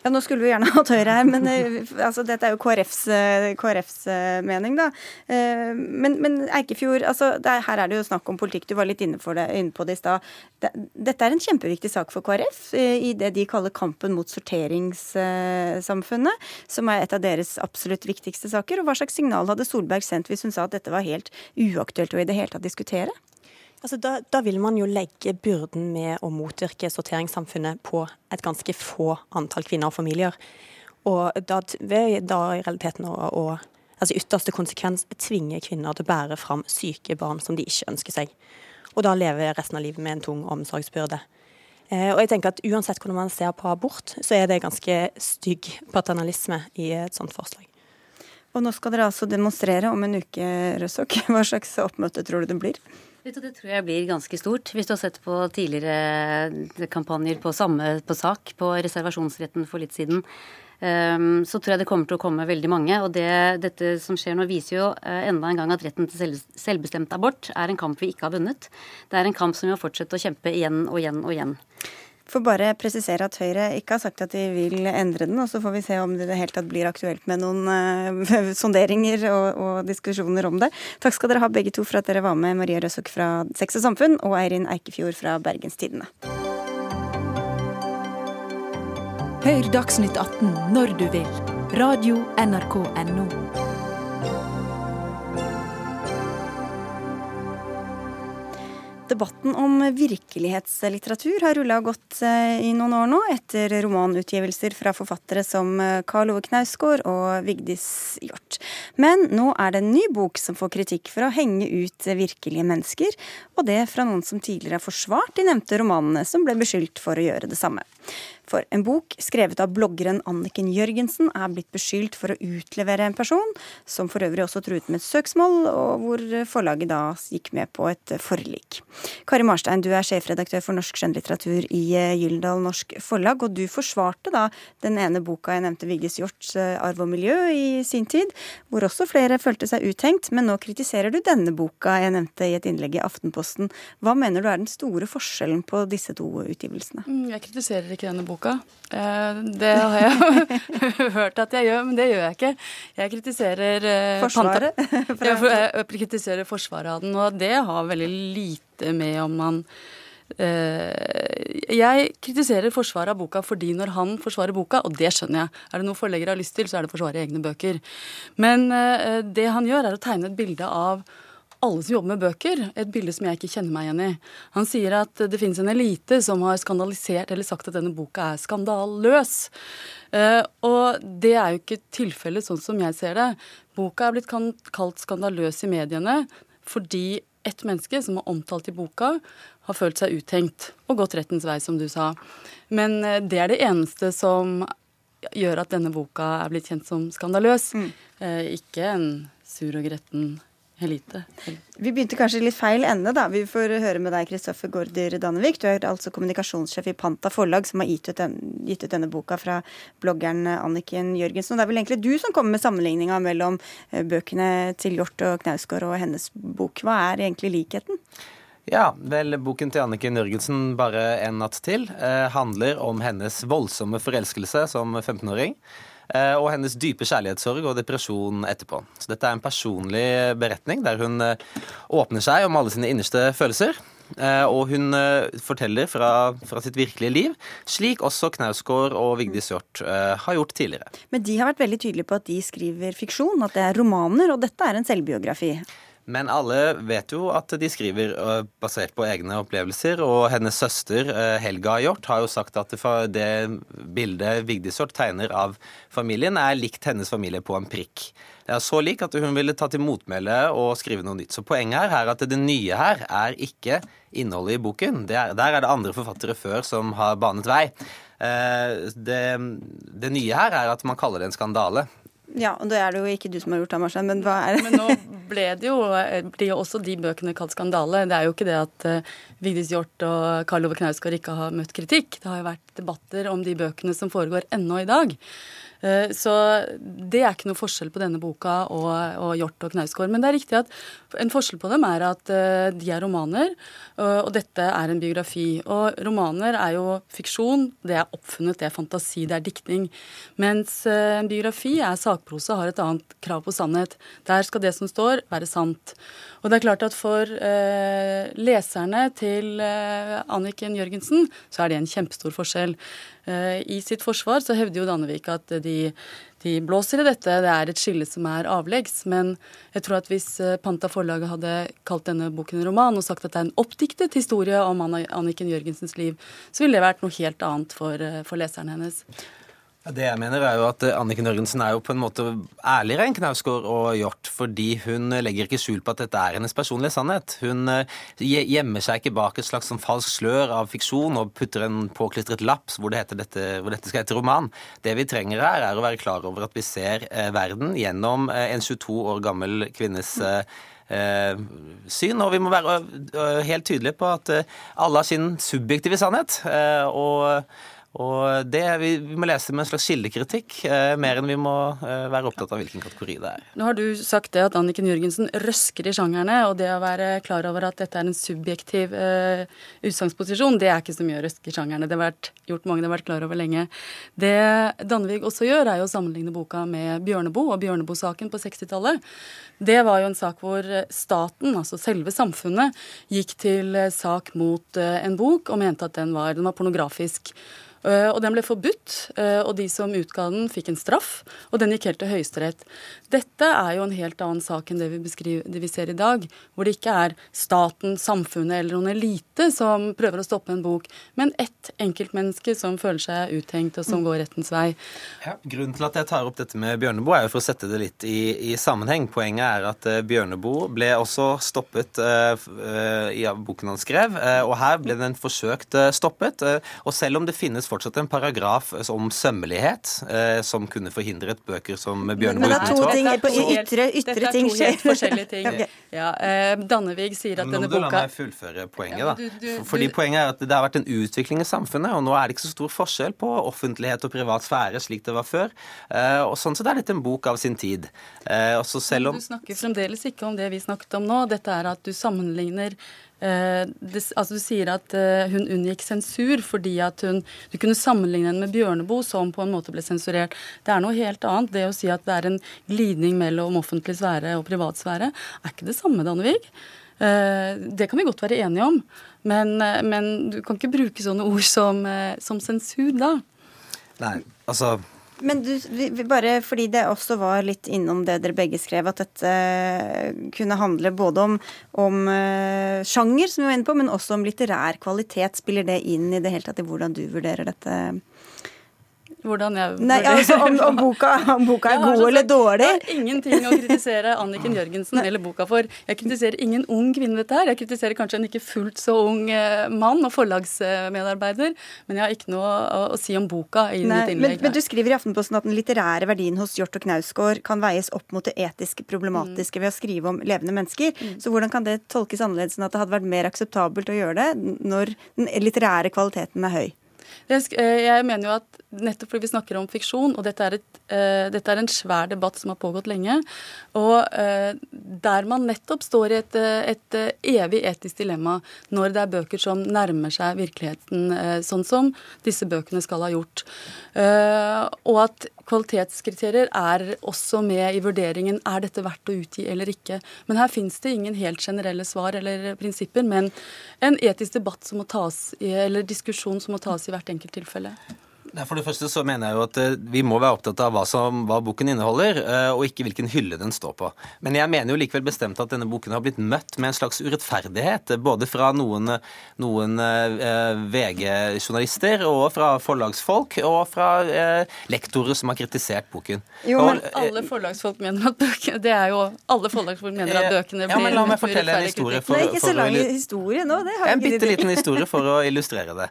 Speaker 2: Ja, Nå skulle vi gjerne hatt Høyre her, men eh, altså, dette er jo KrFs, eh, KrFs mening, da. Men, men Eikefjord, altså, er, her er det jo snakk om politikk. Du var litt inne, det, inne på det i stad. Dette er en kjempeviktig sak for KrF i det de kaller kampen mot sorteringssamfunnet, som er et av deres absolutt viktigste saker. Og hva slags signal hadde Solberg sendt hvis hun sa at dette var helt uaktuelt å i det hele tatt diskutere?
Speaker 15: Altså, da, da, vil man jo legge byrden med å motvirke sorteringssamfunnet på et ganske få antall kvinner og familier. Og da ved da i realiteten å, å altså ytterste konsekvens tvinge kvinner til å bære fram syke barn som de ikke ønsker seg. Og da leve resten av livet med en tung omsorgsbyrde. Eh, og jeg tenker at Uansett hvordan man ser på abort, så er det ganske stygg paternalisme i et sånt forslag.
Speaker 2: Og nå skal dere altså demonstrere om en uke, Røsok. Hva slags oppmøte tror du det blir?
Speaker 14: Vet du, Det tror jeg blir ganske stort. Hvis du har sett på tidligere kampanjer på samme på sak, på reservasjonsretten for litt siden, ehm, så tror jeg det kommer til å komme veldig mange. Og det, dette som skjer nå, viser jo eh, enda en gang at retten til selvbestemt abort er en kamp vi ikke har vunnet. Det er en kamp som vi må fortsette å kjempe igjen og igjen og igjen.
Speaker 2: Får bare presisere at Høyre ikke har sagt at de vil endre den, og så får vi se om det i det hele tatt blir aktuelt med noen uh, sonderinger og, og, diskusjoner om det. Takk skal dere ha begge to for at dere var med, Maria Røsok fra Sex og Samfunn og Eirin Eikefjord fra Bergenstidene.
Speaker 6: Hør Dagsnytt 18 når du vil. Radio NRK Radio.nrk.no.
Speaker 2: Debatten om virkelighetslitteratur har rulla og gått i noen år nå, etter romanutgivelser fra forfattere som eh, Karl Ove Knausgård og Vigdis Hjorth. Men nå er det en ny bok som får kritikk for å henge ut virkelige mennesker, og det fra noen som tidligere har forsvart de nevnte romanene, som ble beskyldt for å gjøre det samme. For en bok skrevet av bloggeren Anniken Jørgensen er blitt beskyldt for å utlevere en person, som for øvrig også truet med et søksmål, og hvor forlaget da gikk med på et forlik. Kari Marstein, du er sjefredaktør for norsk skjønnlitteratur i eh, Gyldendal Norsk Forlag, og du forsvarte da den ene boka jeg nevnte, Vigdis Hjorts eh, 'Arv og miljø' i sin tid, hvor også flere følte seg uthengt, men nå kritiserer du denne boka jeg nevnte i et innlegg i Aftenposten. Hva mener du er den store forskjellen på disse to utgivelsene?
Speaker 16: Mm, jeg kritiserer ikke denne boka boka. Eh, det har jeg hørt at jeg gjør, men det gjør jeg ikke. Jeg kritiserer
Speaker 2: eh, Forsvaret?
Speaker 16: jeg kritiserer forsvaret av den, og det har veldig lite med om man eh, jeg kritiserer forsvaret av boka fordi når han forsvarer boka, og det skjønner jeg, er det noe forleggere har lyst til, så er det å forsvare egne bøker. Men det han gjør, er å tegne et bilde av alle som jobber med bøker, et bilde som jeg ikke kjenner meg igjen i. Han sier at det finnes en elite som har skandalisert eller sagt at denne boka er skandaløs. Uh, og det er jo ikke tilfellet sånn som jeg ser det. Boka er blitt kalt skandaløs i mediene fordi et menneske som er omtalt i boka, har følt seg uthengt og gått rettens vei, som du sa. Men uh, det er det eneste som gjør at denne boka er blitt kjent som skandaløs. Mm. Uh, ikke en sur og gretten elite.
Speaker 2: Vi begynte kanskje litt feil ende, da. Vi får høre med deg, Kristoffer Gaarder Dannevik. Du er altså kommunikasjonssjef i Panta forlag, som har gitt ut, den, gitt ut, denne boka fra bloggeren Anniken Jørgensen. Og det er vel egentlig du som kommer med sammenligninga mellom eh, bøkene til Hjort og Knausgård og hennes bok. Hva er egentlig likheten?
Speaker 17: Ja, vel, boken til Anniken Jørgensen, 'Bare en natt til', eh, handler om hennes voldsomme forelskelse som 15-åring. Eh, og hennes dype kjærlighetssorg og depresjon etterpå. Så dette er en personlig beretning der hun eh, åpner seg om alle sine innerste følelser. Eh, og hun forteller fra, fra, sitt virkelige liv, slik også Knausgård og Vigdis Hjorth har gjort tidligere.
Speaker 2: Men de har vært veldig tydelige på at de skriver fiksjon, at det er romaner, og dette er en selvbiografi.
Speaker 17: Men alle vet jo at de skriver uh, basert på egne opplevelser. Og hennes søster uh, Helga Hjort har jo sagt at det bildet Vigdis Hjort tegner av familien, er likt hennes familie på en prikk. Det er så lik at hun ville ta til motmæle og skrive noe nytt. Så poenget her er at det nye her er ikke innholdet i boken. Er, der er det andre forfattere før som har banet vei. Uh, det, det nye her er at man kaller det en skandale.
Speaker 2: Ja, og det er det jo ikke du som har gjort, Marstein, men hva er det?
Speaker 16: Men nå ble det jo, blir jo også de bøkene kalt skandale. Det er jo ikke det at uh, Vigdis Hjorth og Karl Ove Knausgård ikke har møtt kritikk. Det har jo vært debatter om de bøkene som foregår ennå i dag. Eh, så det er ikke noe forskjell på denne boka og, og Hjort og Knausgård. Men det er riktig at en forskjell på dem er at eh, de er romaner, og dette er en biografi. Og romaner er jo fiksjon, det er oppfunnet, det er fantasi, det er diktning. Mens en biografi er sakprosa, har et annet krav på sannhet. Der skal det som står, være sant. Og det er klart at for eh, leserne til eh, Anniken Jørgensen, så er det en kjempestor forskjell. Eh, I sitt forsvar så hevder jo Dannevik at de, de, blåser i dette. Det er et skille som er avleggs. Men jeg tror at hvis eh, Panta forlaget hadde kalt denne boken en roman og sagt at det er en oppdiktet historie om Anniken Jørgensens liv, så ville det vært noe helt annet for, eh, for leseren hennes.
Speaker 17: Det jeg mener er jo at eh, Anniken Jørgensen er jo på en måte ærligere enn Knausgård og Hjort, fordi hun legger ikke skjul på at dette er hennes personlige sannhet. Hun eh, gjemmer seg ikke bak et slags falskt falsk slør av fiksjon og putter en påklistret lapp hvor, det dette, hvor dette skal hete roman. Det vi trenger her, er å være klar over at vi ser eh, verden gjennom en 22 år gammel kvinnes Eh, syn. Og vi må være helt tydelige på at alle har sin subjektive sannhet. Eh, og og det, vi, vi, må lese med en slags kildekritikk, eh, mer enn vi må eh, være opptatt av hvilken kategori det er.
Speaker 16: Nå har du sagt det at Anniken Jørgensen røsker i sjangerne, og det å være klar over at dette er en subjektiv eh, utsagnsposisjon, det er ikke så mye å røske i sjangerne. Det har vært gjort mange det har vært klar over lenge. Det Dannevig også gjør, er jo å sammenligne boka med Bjørneboe og Bjørneboe-saken på 60-tallet. Det var jo en sak hvor staten, altså selve samfunnet, gikk til sak mot eh, en bok og mente at den var, den var pornografisk. Eh, og den ble forbudt, eh, og de som utga den, fikk en straff, og den gikk helt til Høyesterett. Dette er jo en helt annen sak enn det vi, det vi ser i dag, hvor det ikke er staten, samfunnet eller noen elite som prøver å stoppe en bok, men ett enkeltmenneske som føler seg uthengt, og som går rettens vei.
Speaker 17: Ja, grunnen til at jeg tar opp dette med Bjørneboe, er jo for å sette det litt i, i sammenheng. Poenget er at uh, Bjørneboe ble også stoppet uh, uh, i boken han skrev, og her ble den forsøkt stoppet. og selv om det finnes fortsatt en paragraf om sømmelighet eh, som kunne forhindret bøker som Bjørneboe
Speaker 2: Men det er to ting på ytre, ytre ting
Speaker 16: skjer. Dette er to helt forskjellige ting. okay. ja, eh, Dannevig sier at denne boka Nå må du
Speaker 17: La meg fullføre poenget, da. Ja, du, du, Fordi Poenget er at det har vært en utvikling i samfunnet, og nå er det ikke så stor forskjell på offentlighet og privat sfære slik det var før. Eh, og Sånn sett er dette en bok av sin tid.
Speaker 16: Eh, også selv om... Du snakker fremdeles ikke om det vi snakket om nå. Dette er at du sammenligner det, altså Du sier at uh, hun unngikk sensur fordi at hun Du kunne sammenligne henne med Bjørneboe, som på en måte ble sensurert. Det er noe helt annet. Det å si at det er en glidning mellom offentlig sfære og privat sfære, er ikke det samme, Dannevig. Uh, det kan vi godt være enige om, men, men, du kan ikke bruke sånne ord som, som sensur da.
Speaker 17: Nei, altså
Speaker 2: men du, bare fordi det også var litt innom det dere begge skrev, at dette kunne handle både om, om uh, sjanger, som vi var inne på, men også om litterær kvalitet. Spiller det inn i det hele tatt i hvordan du vurderer dette?
Speaker 16: Hvordan jeg
Speaker 2: Nei, altså om, om, boka, om boka, er god eller dårlig?
Speaker 16: Jeg har ingenting å kritisere Anniken Jørgensen eller boka for. Jeg kritiserer ingen ung kvinne dette her. Jeg kritiserer kanskje en ikke fullt så ung eh, mann og forlagsmedarbeider, men jeg har ikke noe å, å si om boka i Nei, mitt innlegg.
Speaker 2: Men, men, du skriver i Aftenposten at den litterære verdien hos Hjort og Knausgård kan veies opp mot det etiske problematiske mm. ved å skrive om levende mennesker. Mm. Så hvordan kan det tolkes annerledes enn at det hadde vært mer akseptabelt å gjøre det når den litterære kvaliteten er høy?
Speaker 16: Eh, jeg mener jo at nettopp fordi vi snakker om fiksjon, og dette er, et, uh, dette er en svær debatt som har pågått lenge, og uh, der man nettopp står i et, et uh, evig etisk dilemma når det er bøker som nærmer seg virkeligheten, sånn som disse bøkene skal ha gjort. og at kvalitetskriterier er også med i vurderingen er dette verdt å utgi eller ikke. Men her fins det ingen helt generelle svar eller prinsipper, men en etisk debatt som må tas i, eller diskusjon som må tas i hvert enkelt tilfelle.
Speaker 17: For det første så mener jeg jo at eh, vi må være opptatt av hva, som, hva, boken inneholder, eh, og ikke hvilken hylle den står på. Men jeg mener jo likevel bestemt at denne boken har blitt møtt med en slags urettferdighet. Både fra noen, noen eh, VG-journalister, og fra forlagsfolk, og fra eh, lektorer som har kritisert boken.
Speaker 16: Jo, men og, alle forlagsfolk mener at bøkene Det er jo Alle forlagsfolk mener at bøkene blir
Speaker 17: ja, men La meg fortelle en historie.
Speaker 2: For, det er ikke så lang historie nå. det har
Speaker 17: En bitte liten historie for å illustrere det.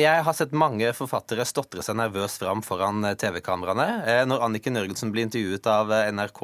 Speaker 17: Jeg har sett mange forfattere politikere stotre seg nervøst fram foran TV-kameraene. Når Anniken Jørgensen ble intervjuet av NRK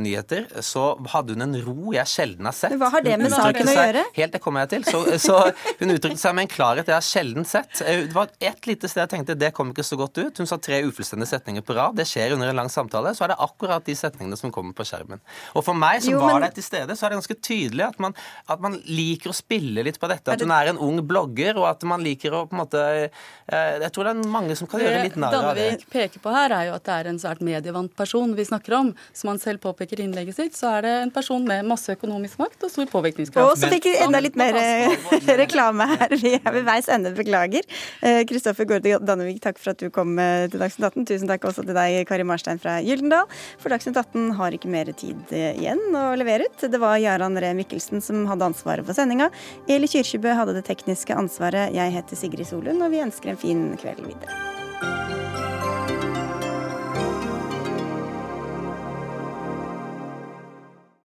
Speaker 17: Nyheter, så hadde hun en ro jeg sjelden har sett.
Speaker 2: Hva har det med saken å gjøre?
Speaker 17: Helt, det kommer jeg til. Så, så hun uttrykte seg med en klarhet jeg har sjelden sett. Det var ett lite sted jeg tenkte det kom ikke så godt ut. Hun sa tre ufullstendige setninger på rad. Det skjer under en lang samtale. Så er det akkurat de setningene som kommer på skjermen. Og for meg som jo, men... var der til stede, så er det ganske tydelig at man, at man, liker å spille litt på dette. At hun er en ung blogger, og at man liker å på en måte eh, Jeg tror det er mange som kan det gjøre litt narr av det.
Speaker 16: Dannevik peker på her, er jo at det er en svært medievant person vi snakker om. Som han selv påpeker i innlegget sitt, så er det en person med masse økonomisk makt og stor påvirkningskraft.
Speaker 2: Og så fikk vi enda litt mer eh, reklame her. Vi er ved veis ende, beklager. Kristoffer Gårde Dannevik, takk for at du kom til Dagsnytt 18. Tusen takk også til deg, Kari Marstein fra Gyldendal. For Dagsnytt 18 har ikke mer tid igjen å levere ut. Det var Jarand Ree Mikkelsen som hadde ansvaret for sendinga. Eli Kyrkjebø hadde det tekniske ansvaret. Jeg heter Sigrid Solund, og vi ønsker en fin kveld videre.